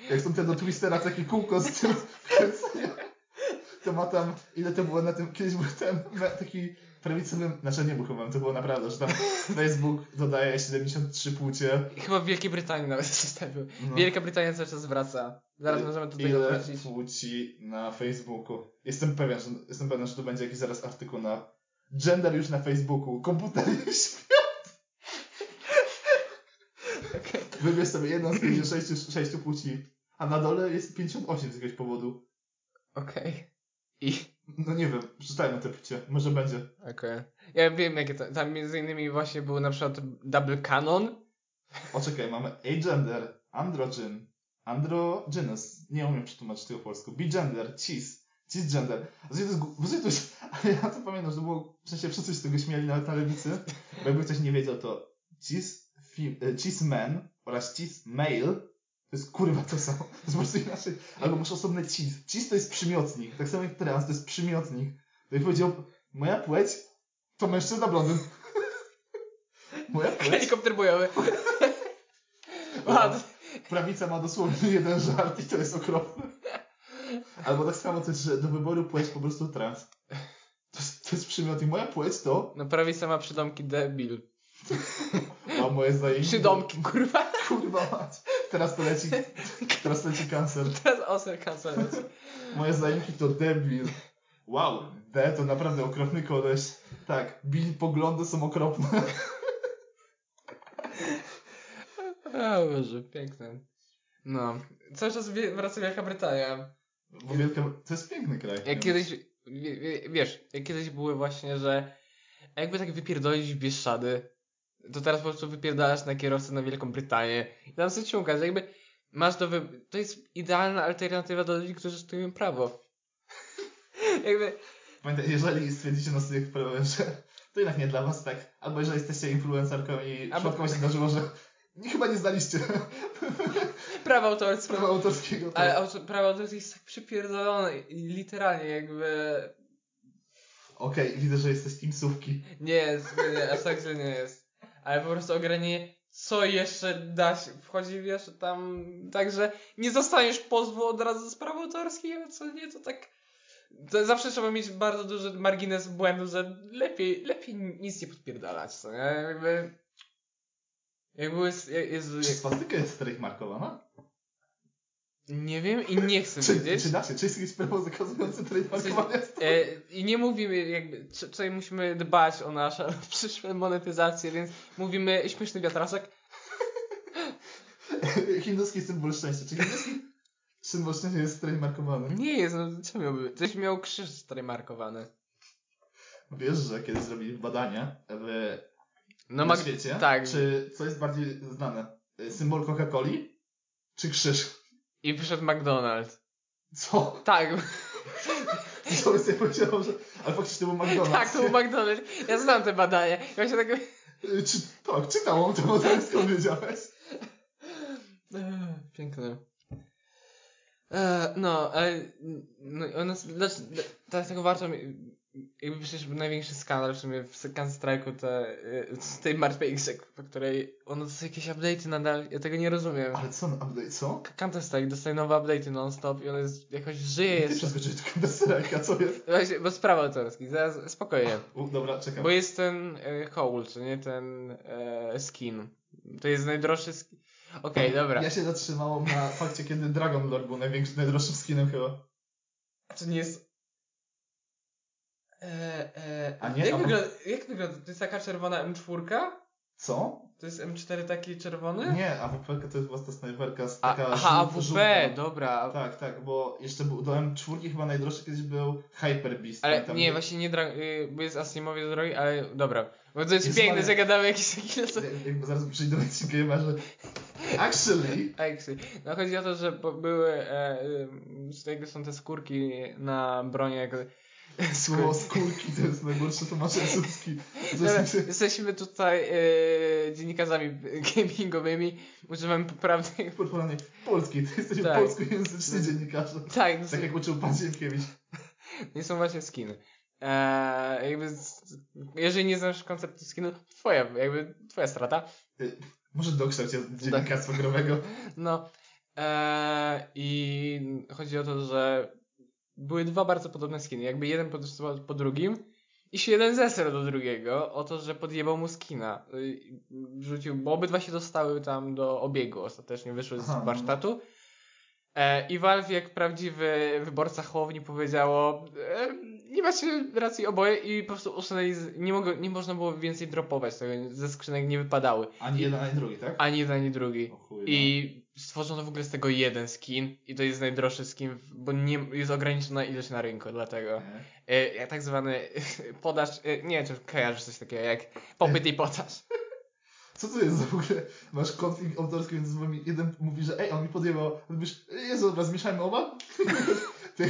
jak są te do Twistera, takie kółko z tym. To ma tam, ile to było na tym, kiedyś był ten taki prawicowy, znaczy nie był chyba, to było naprawdę, że tam Facebook dodaje 73 płcie. Chyba w Wielkiej Brytanii nawet się stawił. No. Wielka Brytania cały czas wraca. Zaraz możemy do tego Ile wrócić. płci na Facebooku? Jestem pewien, że, jestem pewien, że tu będzie jakiś zaraz artykuł na gender już na Facebooku, komputer już Okej. Wybierz sobie jedną z 56 sześciu płci, a na dole jest 58 z jakiegoś powodu. Okej. I... No nie wiem, przeczytajmy te płcie, może będzie. Okej. Ja wiem jakie to... Tam między innymi właśnie był na przykład Double Canon. O czekaj, mamy agender, androgyn, androgynous, nie umiem przetłumaczyć tego po polsku, bigender, cis, cisgender. Znaczy to jest, znaczy ja to pamiętam, że to było, w sensie wszyscy się z tego śmiali nawet na lewicy, bo jakby ktoś nie wiedział, to cis, e, cis man oraz cis male to jest kurwa to samo. To jest po prostu inaczej. Albo masz osobne cis. Cis to jest przymiotnik. Tak samo jak trans to jest przymiotnik. To jak powiedział, moja płeć to mężczyzna blondyn. Moja płeć. Helikopter bojowy. Ładnie. Prawica ma dosłownie jeden żart i to jest okropne. Albo tak samo też, że do wyboru płeć po prostu trans. To jest, to jest przymiotnik. Moja płeć to, No prawie sama przydomki debil. a moje zajęcie. Przydomki, kurwa. Kurwa mać. Teraz to leci, teraz leci cancer. Teraz Oscar cancelacji. Moje zajęki to debil. Wow, D to naprawdę okropny koleś. Tak, Bill poglądy są okropne. O Boże, piękne. No. Cały czas wraca Wielka Brytania. Bo wielka, to jest piękny kraj. Jak kiedyś, wie- wie- wiesz, jak kiedyś były właśnie, że jakby tak wypierdolić Bieszczady, to teraz po prostu wypierdalasz na kierowcę na Wielką Brytanię i tam sobie ciągasz, jakby masz do. To jest idealna alternatywa do ludzi, którzy studiują prawo. jakby, Pamiętaj, jeżeli stwierdzicie na studiach prawa, że to jednak nie dla was, tak. Albo jeżeli jesteście influencerką i Albo- przypadkowo się zdarzyło, że nie, chyba nie zdaliście prawo autorskie. prawa autorskiego. To... Ale auto, prawo autorskie jest tak przypierdolone i literalnie jakby Okej, widzę, że jesteś teamsówki. nie nie, nie, aż tak źle nie jest. Ale po prostu ograniczenie, co jeszcze da się, wchodzi wiesz tam, także nie dostaniesz pozwu od razu z praw autorskich, co nie, to tak, to zawsze trzeba mieć bardzo duży margines błędu, że lepiej, lepiej nic nie podpierdalać, co nie, jakby, jakby jest, jest, Czy swastyka jest trademarkowana? Nie wiem i nie chcę Czy, wiedzieć. czy się? Czy jest prawo zakazujące trademarkowanie? E, I nie mówimy jakby, tutaj musimy dbać o nasze przyszłe monetyzacje, więc mówimy śmieszny wiatraszek. Hinduski symbol szczęścia. Czy hinduski symbol szczęścia jest trademarkowany? Nie jest, no co miałby? Coś miał krzyż stremarkowany. Wiesz, że kiedy zrobili badanie w No na świecie, tak. czy co jest bardziej znane? Y, Symbol Coca-Coli czy krzyż? I wyszedł McDonald's. Co? Tak, Co bym sobie powiedział, że... Ale faktycznie to był McDonald's. tak, to był McDonald's. Ja znam te badania. Ja się tak... Y, Czy, tak, czytałem to, teraz skąd wiedziałeś? Eee, Piękne. Eee, no, ale no, one, znaczy, dlatego warto jakby przecież największy skandal w sumie w Counter Strike'u te, y, z tej martwej grze, po której ono dostaje jakieś update'y nadal, ja tego nie rozumiem. Ale co, update, co? Counter Strike dostaje nowe update'y non-stop i ono jest, jakoś żyje Ty jest. przeskoczyłeś tylko bez sereka, co jest? Właśnie, bo sprawa autorskich, zaraz, spokojnie. U, dobra, czekam. Bo jest ten e, Howl, czy nie ten e, skin. To jest najdroższy skin. Okej, dobra. Ja się zatrzymałem na fakcie, kiedy Dragon Lord był największym, najdroższym skinem chyba. To nie jest... E, e, A nie? Jak, A wygląda, jak wygląda? To jest taka czerwona M4? Co? To jest M4 taki czerwony? Nie, AWP to jest własna snajperka z A, taka aha, żół- AWP, żółta. dobra. Tak, tak, bo jeszcze był, do M4 chyba najdroższy kiedyś był Hyper Beast. Ale pamiętam. nie, właśnie nie dra- y, bo jest Asimowie drogi, ale dobra. Bo to jest Jest piękne, Maria. że gadamy jakieś takie. Jak- Jakby zaraz przyjdą ci gamerze. Actually, Eksy. No chodzi o to, że były, e, y, z tego są te skórki na bronie, jako słowo skórki to jest najgorsze tłumaczenie suski. Jesteśmy tutaj e, dziennikarzami gamingowymi, używamy poprawnych... Podpalanie polski, ty jesteś Tak. polskojęzyczny dziennikarze. Tak, Tak jak uczył pan Ziemkiewicz. nie są właśnie skiny. E, jakby, jeżeli nie znasz konceptu skinu, twoja, jakby twoja strata. Może dokształć dziennikarstwa growego. No e, i chodzi o to, że były dwa bardzo podobne skiny. Jakby jeden po, po drugim i się jeden zesrał do drugiego o to, że podjebał mu skina. Y, Wrzucił, bo obydwa się dostały tam do obiegu ostatecznie, wyszły z no. warsztatu. E, I Valve jak prawdziwy wyborca chłowni powiedziało e, nie macie racji oboje i po prostu usunęli, z- nie, mogło, nie można było więcej dropować tego, ze skrzynek nie wypadały. Ani jeden, ani drugi, tak? Ani jeden, ani drugi. Chuj, no. I stworzono w ogóle z tego jeden skin i to jest najdroższy skin, bo nie, jest ograniczona ilość na rynku, dlatego. Nie. E, tak zwany podaż, e, nie wiem, czy kojarzysz coś takiego jak popyt i podaż. Co to jest w ogóle? Masz konflikt autorski między wami. Jeden mówi, że ej, on mi podjebał. A ty mówisz, Jezu, dobra, zmieszajmy oba? ten,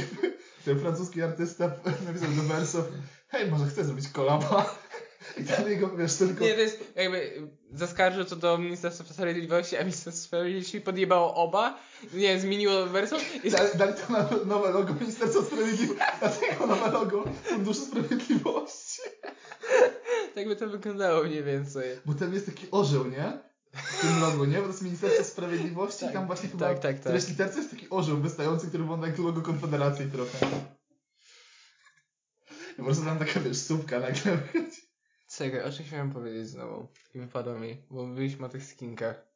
ten francuski artysta napisał do wersów, hej, może chcę zrobić kolaba? I ten jego, wiesz, tylko... Nie, to jest jakby zaskarżył to do Ministerstwa Sprawiedliwości, a Ministerstwo Sprawiedliwości podjebało oba, nie, zmieniło wersję i Dali, dali to na nowe logo Ministerstwa Sprawiedliwości, dlatego nowe logo Funduszu Sprawiedliwości. tak jakby to wyglądało mniej więcej. Bo tam jest taki orzeł, nie? W tym logo, nie? Bo to jest Ministerstwo Sprawiedliwości Tak, tam właśnie chyba tak, tak, w tak. którejś literce jest taki orzeł wystający, który wygląda jak logo Konfederacji trochę. I po prostu tam taka, wiesz, słupka nagle wychodzi. Czekaj, o czymś miałem powiedzieć znowu i wypadło mi, bo mówiliśmy o tych skinkach.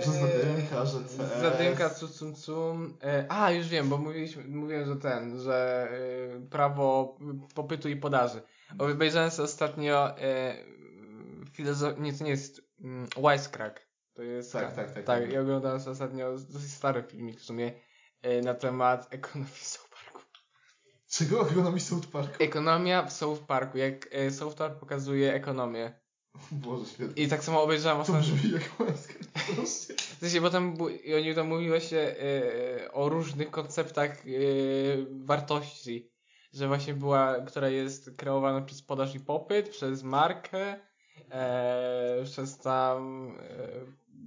Zadymka, że CS. Zadymka, cu, cum, cum. E, a, już wiem, bo mówiliśmy, mówiłem, że ten, że e, prawo popytu i podaży. Obejrzałem sobie ostatnio e, filozof... Nie, to nie jest mm, Wisecrack. To jest... Tak, tak, tak, Tak, tak. ja oglądałem ostatnio dosyć stary filmik w sumie e, na temat ekonomii. Czego? Ekonomii South Parku? Ekonomia w South Parku, jak e, South Park pokazuje ekonomię. Boże świetnie. I tak samo obejrzałem To ostatnio... brzmi jak. Proszę. W sensie, bo tam i oni tam mówili właśnie e, o różnych konceptach e, wartości, że właśnie była, która jest kreowana przez podaż i popyt, przez markę, e, przez tam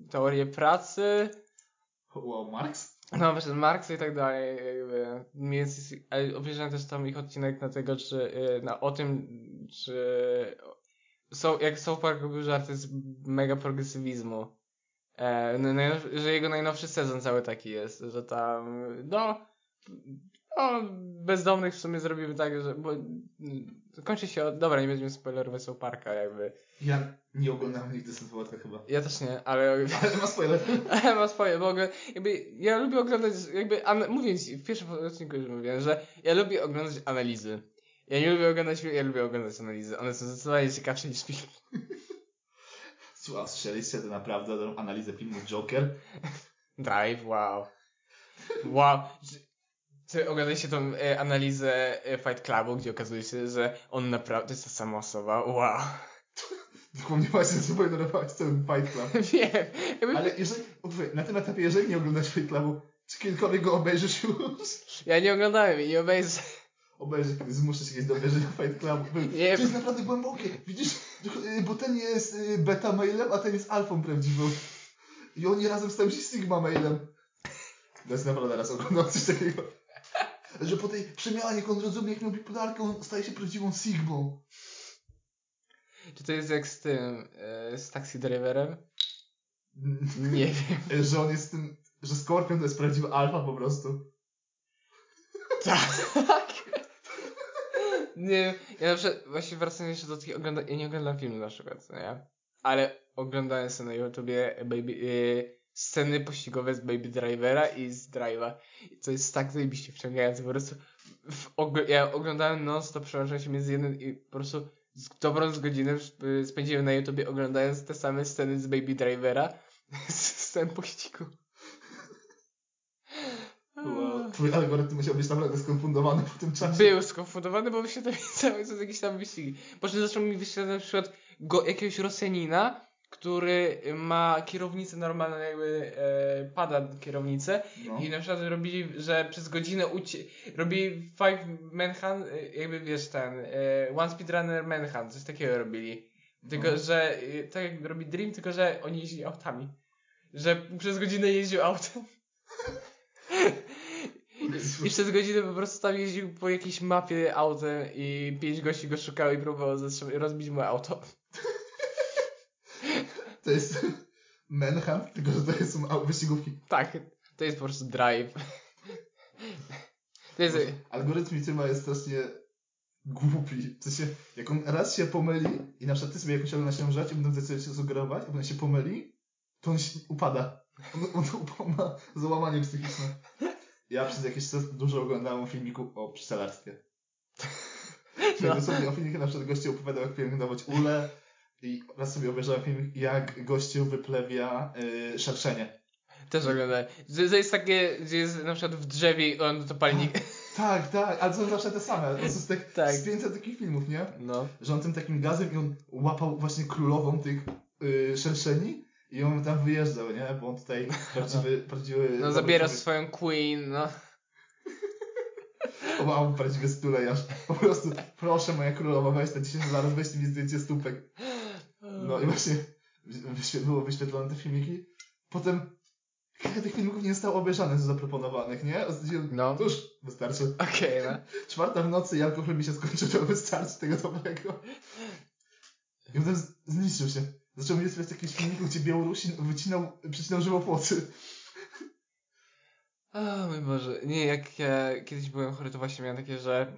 teorię pracy, Wow, Marx? No przez Marksa i tak dalej. Jakby. Ale obejrzałem też tam ich odcinek na tego, czy e, na, o tym, czy są, jak South Park robił żarty z mega progresywizmu. E, no, że jego najnowszy sezon cały taki jest, że tam, no, no bezdomnych w sumie zrobimy tak, że, bo kończy się, od, dobra, nie będziemy spoilerować South Parka jakby. Ja nie oglądałem nigdy South chyba. Ja też nie, ale Ale ma spoiler. ale ma swoje, bo jakby ja lubię oglądać, jakby, an- mówię ci, w pierwszym odcinku już mówiłem, że ja lubię oglądać analizy. Ja nie lubię oglądać ja lubię oglądać analizy. One są zdecydowanie ciekawsze niż film. Słuchaj, strzeliście to naprawdę tą analizę filmu Joker. Drive, wow. Wow. Czy, oglądaliście tą e, analizę e, Fight Clubu, gdzie okazuje się, że on naprawdę jest ta sama osoba? Wow. Zapomniałaś, że spoilerowałaś cały Fight Club. Wiem. Jakby, Ale jeżeli, na tym etapie, jeżeli nie oglądasz Fight Clubu, czy kiedykolwiek go obejrzysz już? Ja nie oglądałem i nie obejrzę. Obejrzę, kiedy zmuszę się kiedyś do obejrzenia Fight Clubu. Nie. To jest naprawdę głębokie. Widzisz, y, bo ten jest y, beta mailem, a ten jest alfą prawdziwą. I oni razem stają się sigma mailem. To jest naprawdę raz oglądam coś takiego. Że po tej przemianie, jak on rozumie, jak miał bipolarkę, on staje się prawdziwą sigmą. Czy to jest jak z tym, e, z Taxi Driverem? Nie wiem. Że on jest tym, że Scorpion to jest prawdziwa alfa po prostu. Tak. Nie wiem, ja na przykład właśnie wracając jeszcze do tych ogląda... Ja nie oglądam filmu na przykład, co nie? ale oglądałem sobie na YouTubie baby, y, sceny pościgowe z Baby Drivera i z Drive'a. To jest tak zajebiście wciągające. Po prostu w, ogl- ja oglądałem non-stop, przełączałem się między jednym i po prostu z dobrą z godzinę spędziłem na YouTubie oglądając te same sceny z Baby Drivera z scen pościgu. Wow. Twój algorytm musiał być naprawdę skonfundowany po tym czasie. Był skonfundowany, bo wyświetla mi cały czas jakieś tam wyścigi. Po czym zaczął mi wyświetlać na przykład go, jakiegoś Rosjanina, który ma kierownicę normalną, jakby e, pada kierownicę No. i na przykład robili, że przez godzinę ucie... robili five manhunt, e, jakby wiesz ten, e, one speedrunner manhunt, coś takiego robili. Tylko, No. że e, tak jak robi Dream, tylko, że oni jeździli autami. Że przez godzinę jeździł autem. I, przez godzinę po prostu tam jeździł po jakiejś mapie autem i pięć gości go szukało i próbowało rozbić mu auto. To jest Manhunt, tylko że to jest- są wyścigówki. Tak, to jest po prostu drive. To jest, Algorytm YouTube'a jest strasznie głupi. W sensie, jak on raz się pomyli i na przykład ty sobie jakąś oglądasz rzecz i będą chcesz się sugerować, a potem się pomyli, to on się upada. On, on, ma załamanie psychiczne. Ja przez jakiś czas dużo oglądałem filmiku o pszczelarstwie. No. No. sobie o filmikach na przykład gościu opowiadał jak pielęgnować ule i raz sobie obejrzałem filmik jak gościu wyplewia y, szerszenie. też oglądałem. To jest takie, gdzie jest na przykład w drzewie i on to palnik. Tak, tak, ale to są zawsze te same. To jest tak, Tak. z 500 takich filmów, nie? No. że on tym takim gazem i on łapał właśnie królową tych y, szerszeni i on tam wyjeżdżał, nie? Bo on tutaj prawdziwy, prawdziwy... No zabiera swoją queen, no. Wow, prawdziwy stulejarz. Po prostu, proszę moja królowa, weź ten 10 dolarów, weź mi zdjęcie stópek. No i właśnie wyświe- było wyświetlone te filmiki. Potem kilka tych filmików nie zostało obejrzanych z zaproponowanych, nie? No. Cóż, wystarczy. Okej, no. Czwarta w nocy i alkohol mi się skończył, to wystarczy tego dobrego. I potem z- zniszczył się. Zaczął mi wysyłać jakieś filmiki, gdzie Białorusin wycinał, przycinał żywopłoty. O mój Boże. Nie, jak ja kiedyś byłem chory, to właśnie miałem takie, że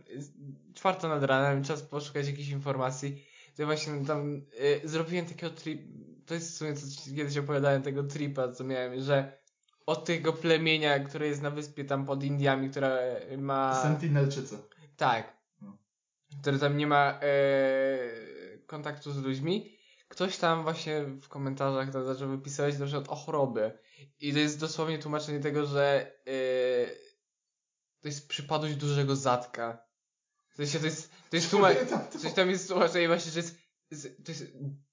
czwarta nad ranem, czas poszukać jakichś informacji. To ja właśnie tam y, zrobiłem takiego trip, to jest w sumie co ci kiedyś opowiadałem, tego tripa, co miałem, że od tego plemienia, które jest na wyspie tam pod Indiami, która ma... Sentinelczycy. Tak. No. Który tam nie ma e, kontaktu z ludźmi. Ktoś tam właśnie w komentarzach tam zaczął wypisywać na przykład o chorobie. I to jest dosłownie tłumaczenie tego, że e, to jest przypadłość dużego zatka. W sensie to jest, to jest to. coś tam jest tłumaczenie właśnie, że jest, to jest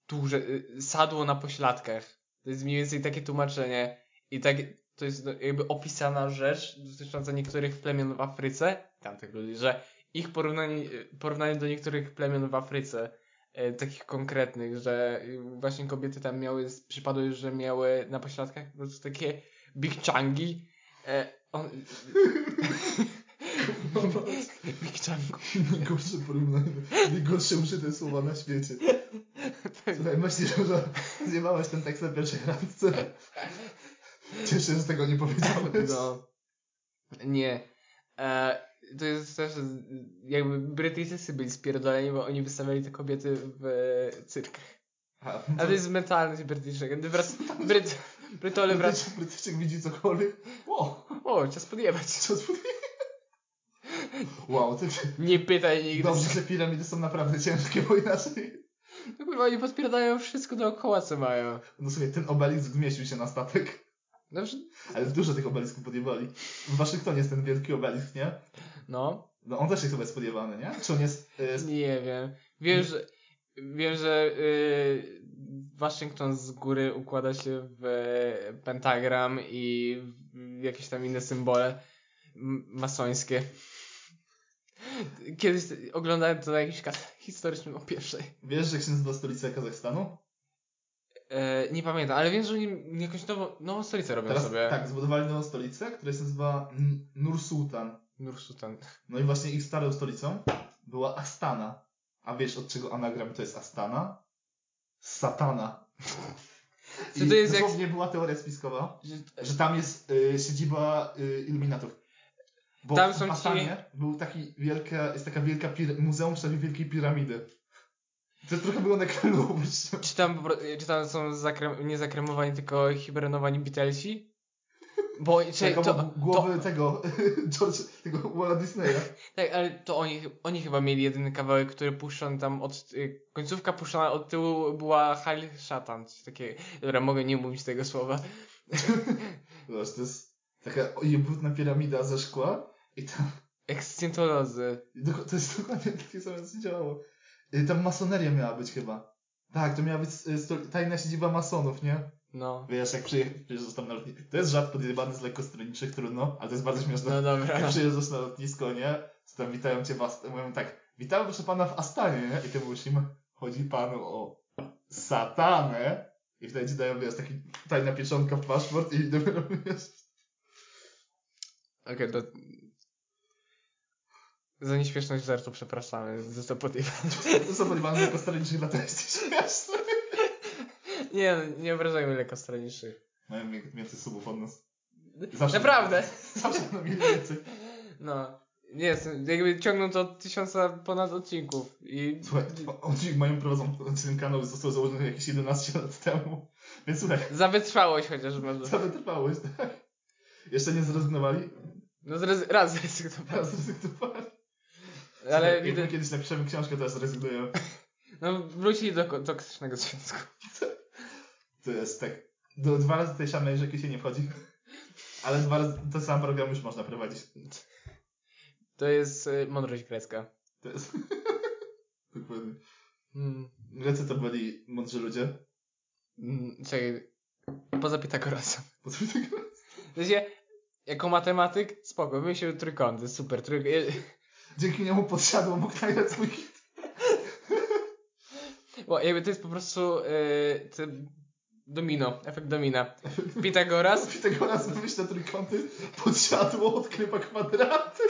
duże, y, sadło na pośladkach. To jest mniej więcej takie tłumaczenie. I tak, to jest no, jakby opisana rzecz dotycząca niektórych plemion w Afryce, tamtych ludzi, że ich porównanie, y, porównanie do niektórych plemion w Afryce, e, takich konkretnych, że właśnie kobiety tam miały, przypadło, że miały na pośladkach po prostu takie big changi. E, on, big changu. Najgorsze porównanie. Najgorsze użyte słowa na świecie. Słuchaj, myślisz, że zjebałeś ten tekst na pierwszej randce? Cieszę się, że tego nie powiedziałeś. No. Nie. E, to jest też jakby Brytyjczycy byli spierdoleni, bo oni wystawiali te kobiety w e, cyrkach. A, to jest mentalność Brytyjczyka. Gdy wrac... Bryt... Brytole wrac... Brytyjczyk, widzi cokolwiek. Wow, O, czas podjebać. co tu Wow, to Nie pytaj nigdy. dobrze, że piramidy są naprawdę ciężkie, bo inaczej. No kurwa, oni podpierdają wszystko dookoła, co mają. No słuchaj, ten obelisk zmieścił się na statek. No, że- Ale dużo tych obelisków podjebali. W Waszyngtonie jest ten wielki obelisk, nie? no. No on też jest chyba podjebany, nie? Czy on jest... y, Nie wiem. Wiem, że wiem, że y, Waszyngton z góry układa się w pentagram i w jakieś tam inne symbole masońskie. Kiedyś oglądałem to na jakimś kanale historycznym o pierwszej. wiesz, że jak się nazywa stolica Kazachstanu? E, nie pamiętam, ale wiem, że oni jakąś nową, nową stolicę robią Teraz sobie. tak, zbudowali nową stolicę, która się nazywa N- Nur Sultan. Nursultan. No i właśnie ich starą stolicą była Astana. A wiesz od czego anagram to jest Astana? Satana. I to jest jak- była teoria spiskowa, Że- że tam jest y, siedziba y, iluminatów. Bo Tam w są ci- był taki wielka, jest taka wielka pir- muzeum w kształcie wielkiej piramidy. To trochę było na królową. Czy tam, czy tam są zakrem, nie zakremowani, tylko hibernowani Beatlesi? Bo czy, Tak, to, głowy tego, George, tego Walla Disneya. tak, ale to oni, oni chyba mieli jedyny kawałek, który puszczony tam od, y, końcówka puszczona od tyłu była Hail Szatan, coś takiego. Dobra, mogę nie mówić tego słowa. Zobacz, to jest taka ojebrudna piramida ze szkła i tam, doko- to jest dokładnie takie samo, co działało. Y, Tam masoneria miała być chyba. Tak, to miała być y, tajna siedziba masonów, nie? No. Wiesz, jak przyje- przyjeżdżasz tam na lotnisko. To jest żart podjebany z lekkostroniczych, trudno, ale to jest bardzo śmieszne. No dobra. Jak przyjeżdżasz na lotnisko, nie? To tam witają cię w Ast- mówią tak, witamy proszę pana w Astanie, nie? I ty mówisz im, chodzi panu o satanę. I wtedy ci dają, wiesz, taki tajna pieczątka w paszport i dopiero wiesz. Okej, to... Za nieśmieszność żartu przepraszamy, za to podjechać. To są podjebane lekkostroniczych, dlatego jest śmieszne. Nie, no, nie obrażajmy lekkostronicznych. Mają wie- więcej subów od nas. Zawsze- Naprawdę! Zawsze mieli więcej. No. Nie, jakby ciągną to od tysiąca ponad odcinków i... Słuchaj, oni mają prowadzą ten kanał, został założony jakieś 11 lat temu. Więc słuchaj, Za wytrwałość chociaż może. co wytrwałość, tak? Jeszcze nie zrezygnowali? No zrez- raz zrezygnowałem. Teraz zrezygnowali. Ale jak widzę... kiedyś napiszemy książkę, teraz rezygnuję. No wrócili do toksycznego związku. To jest tak. Do, dwa razy tej samej rzeki się nie wchodzi. Ale dwa razy ten sam program już można prowadzić. To jest y, mądrość grecka. To jest. Dokładnie. Hmm. Grecy to byli mądrzy ludzie. Mm, Czekaj. Poza Pitagorasem. Po co mi tego? W sensie, jako matematyk, spoko, wymyślił trójkąty, super, trójk... Dzięki niemu podsiadło mógł nagrać swój hit. Bo jakby to jest po prostu y, to domino, efekt domina. Pitagoras, raz wymyśla trójkąty, podsiadło, odkrywa kwadraty.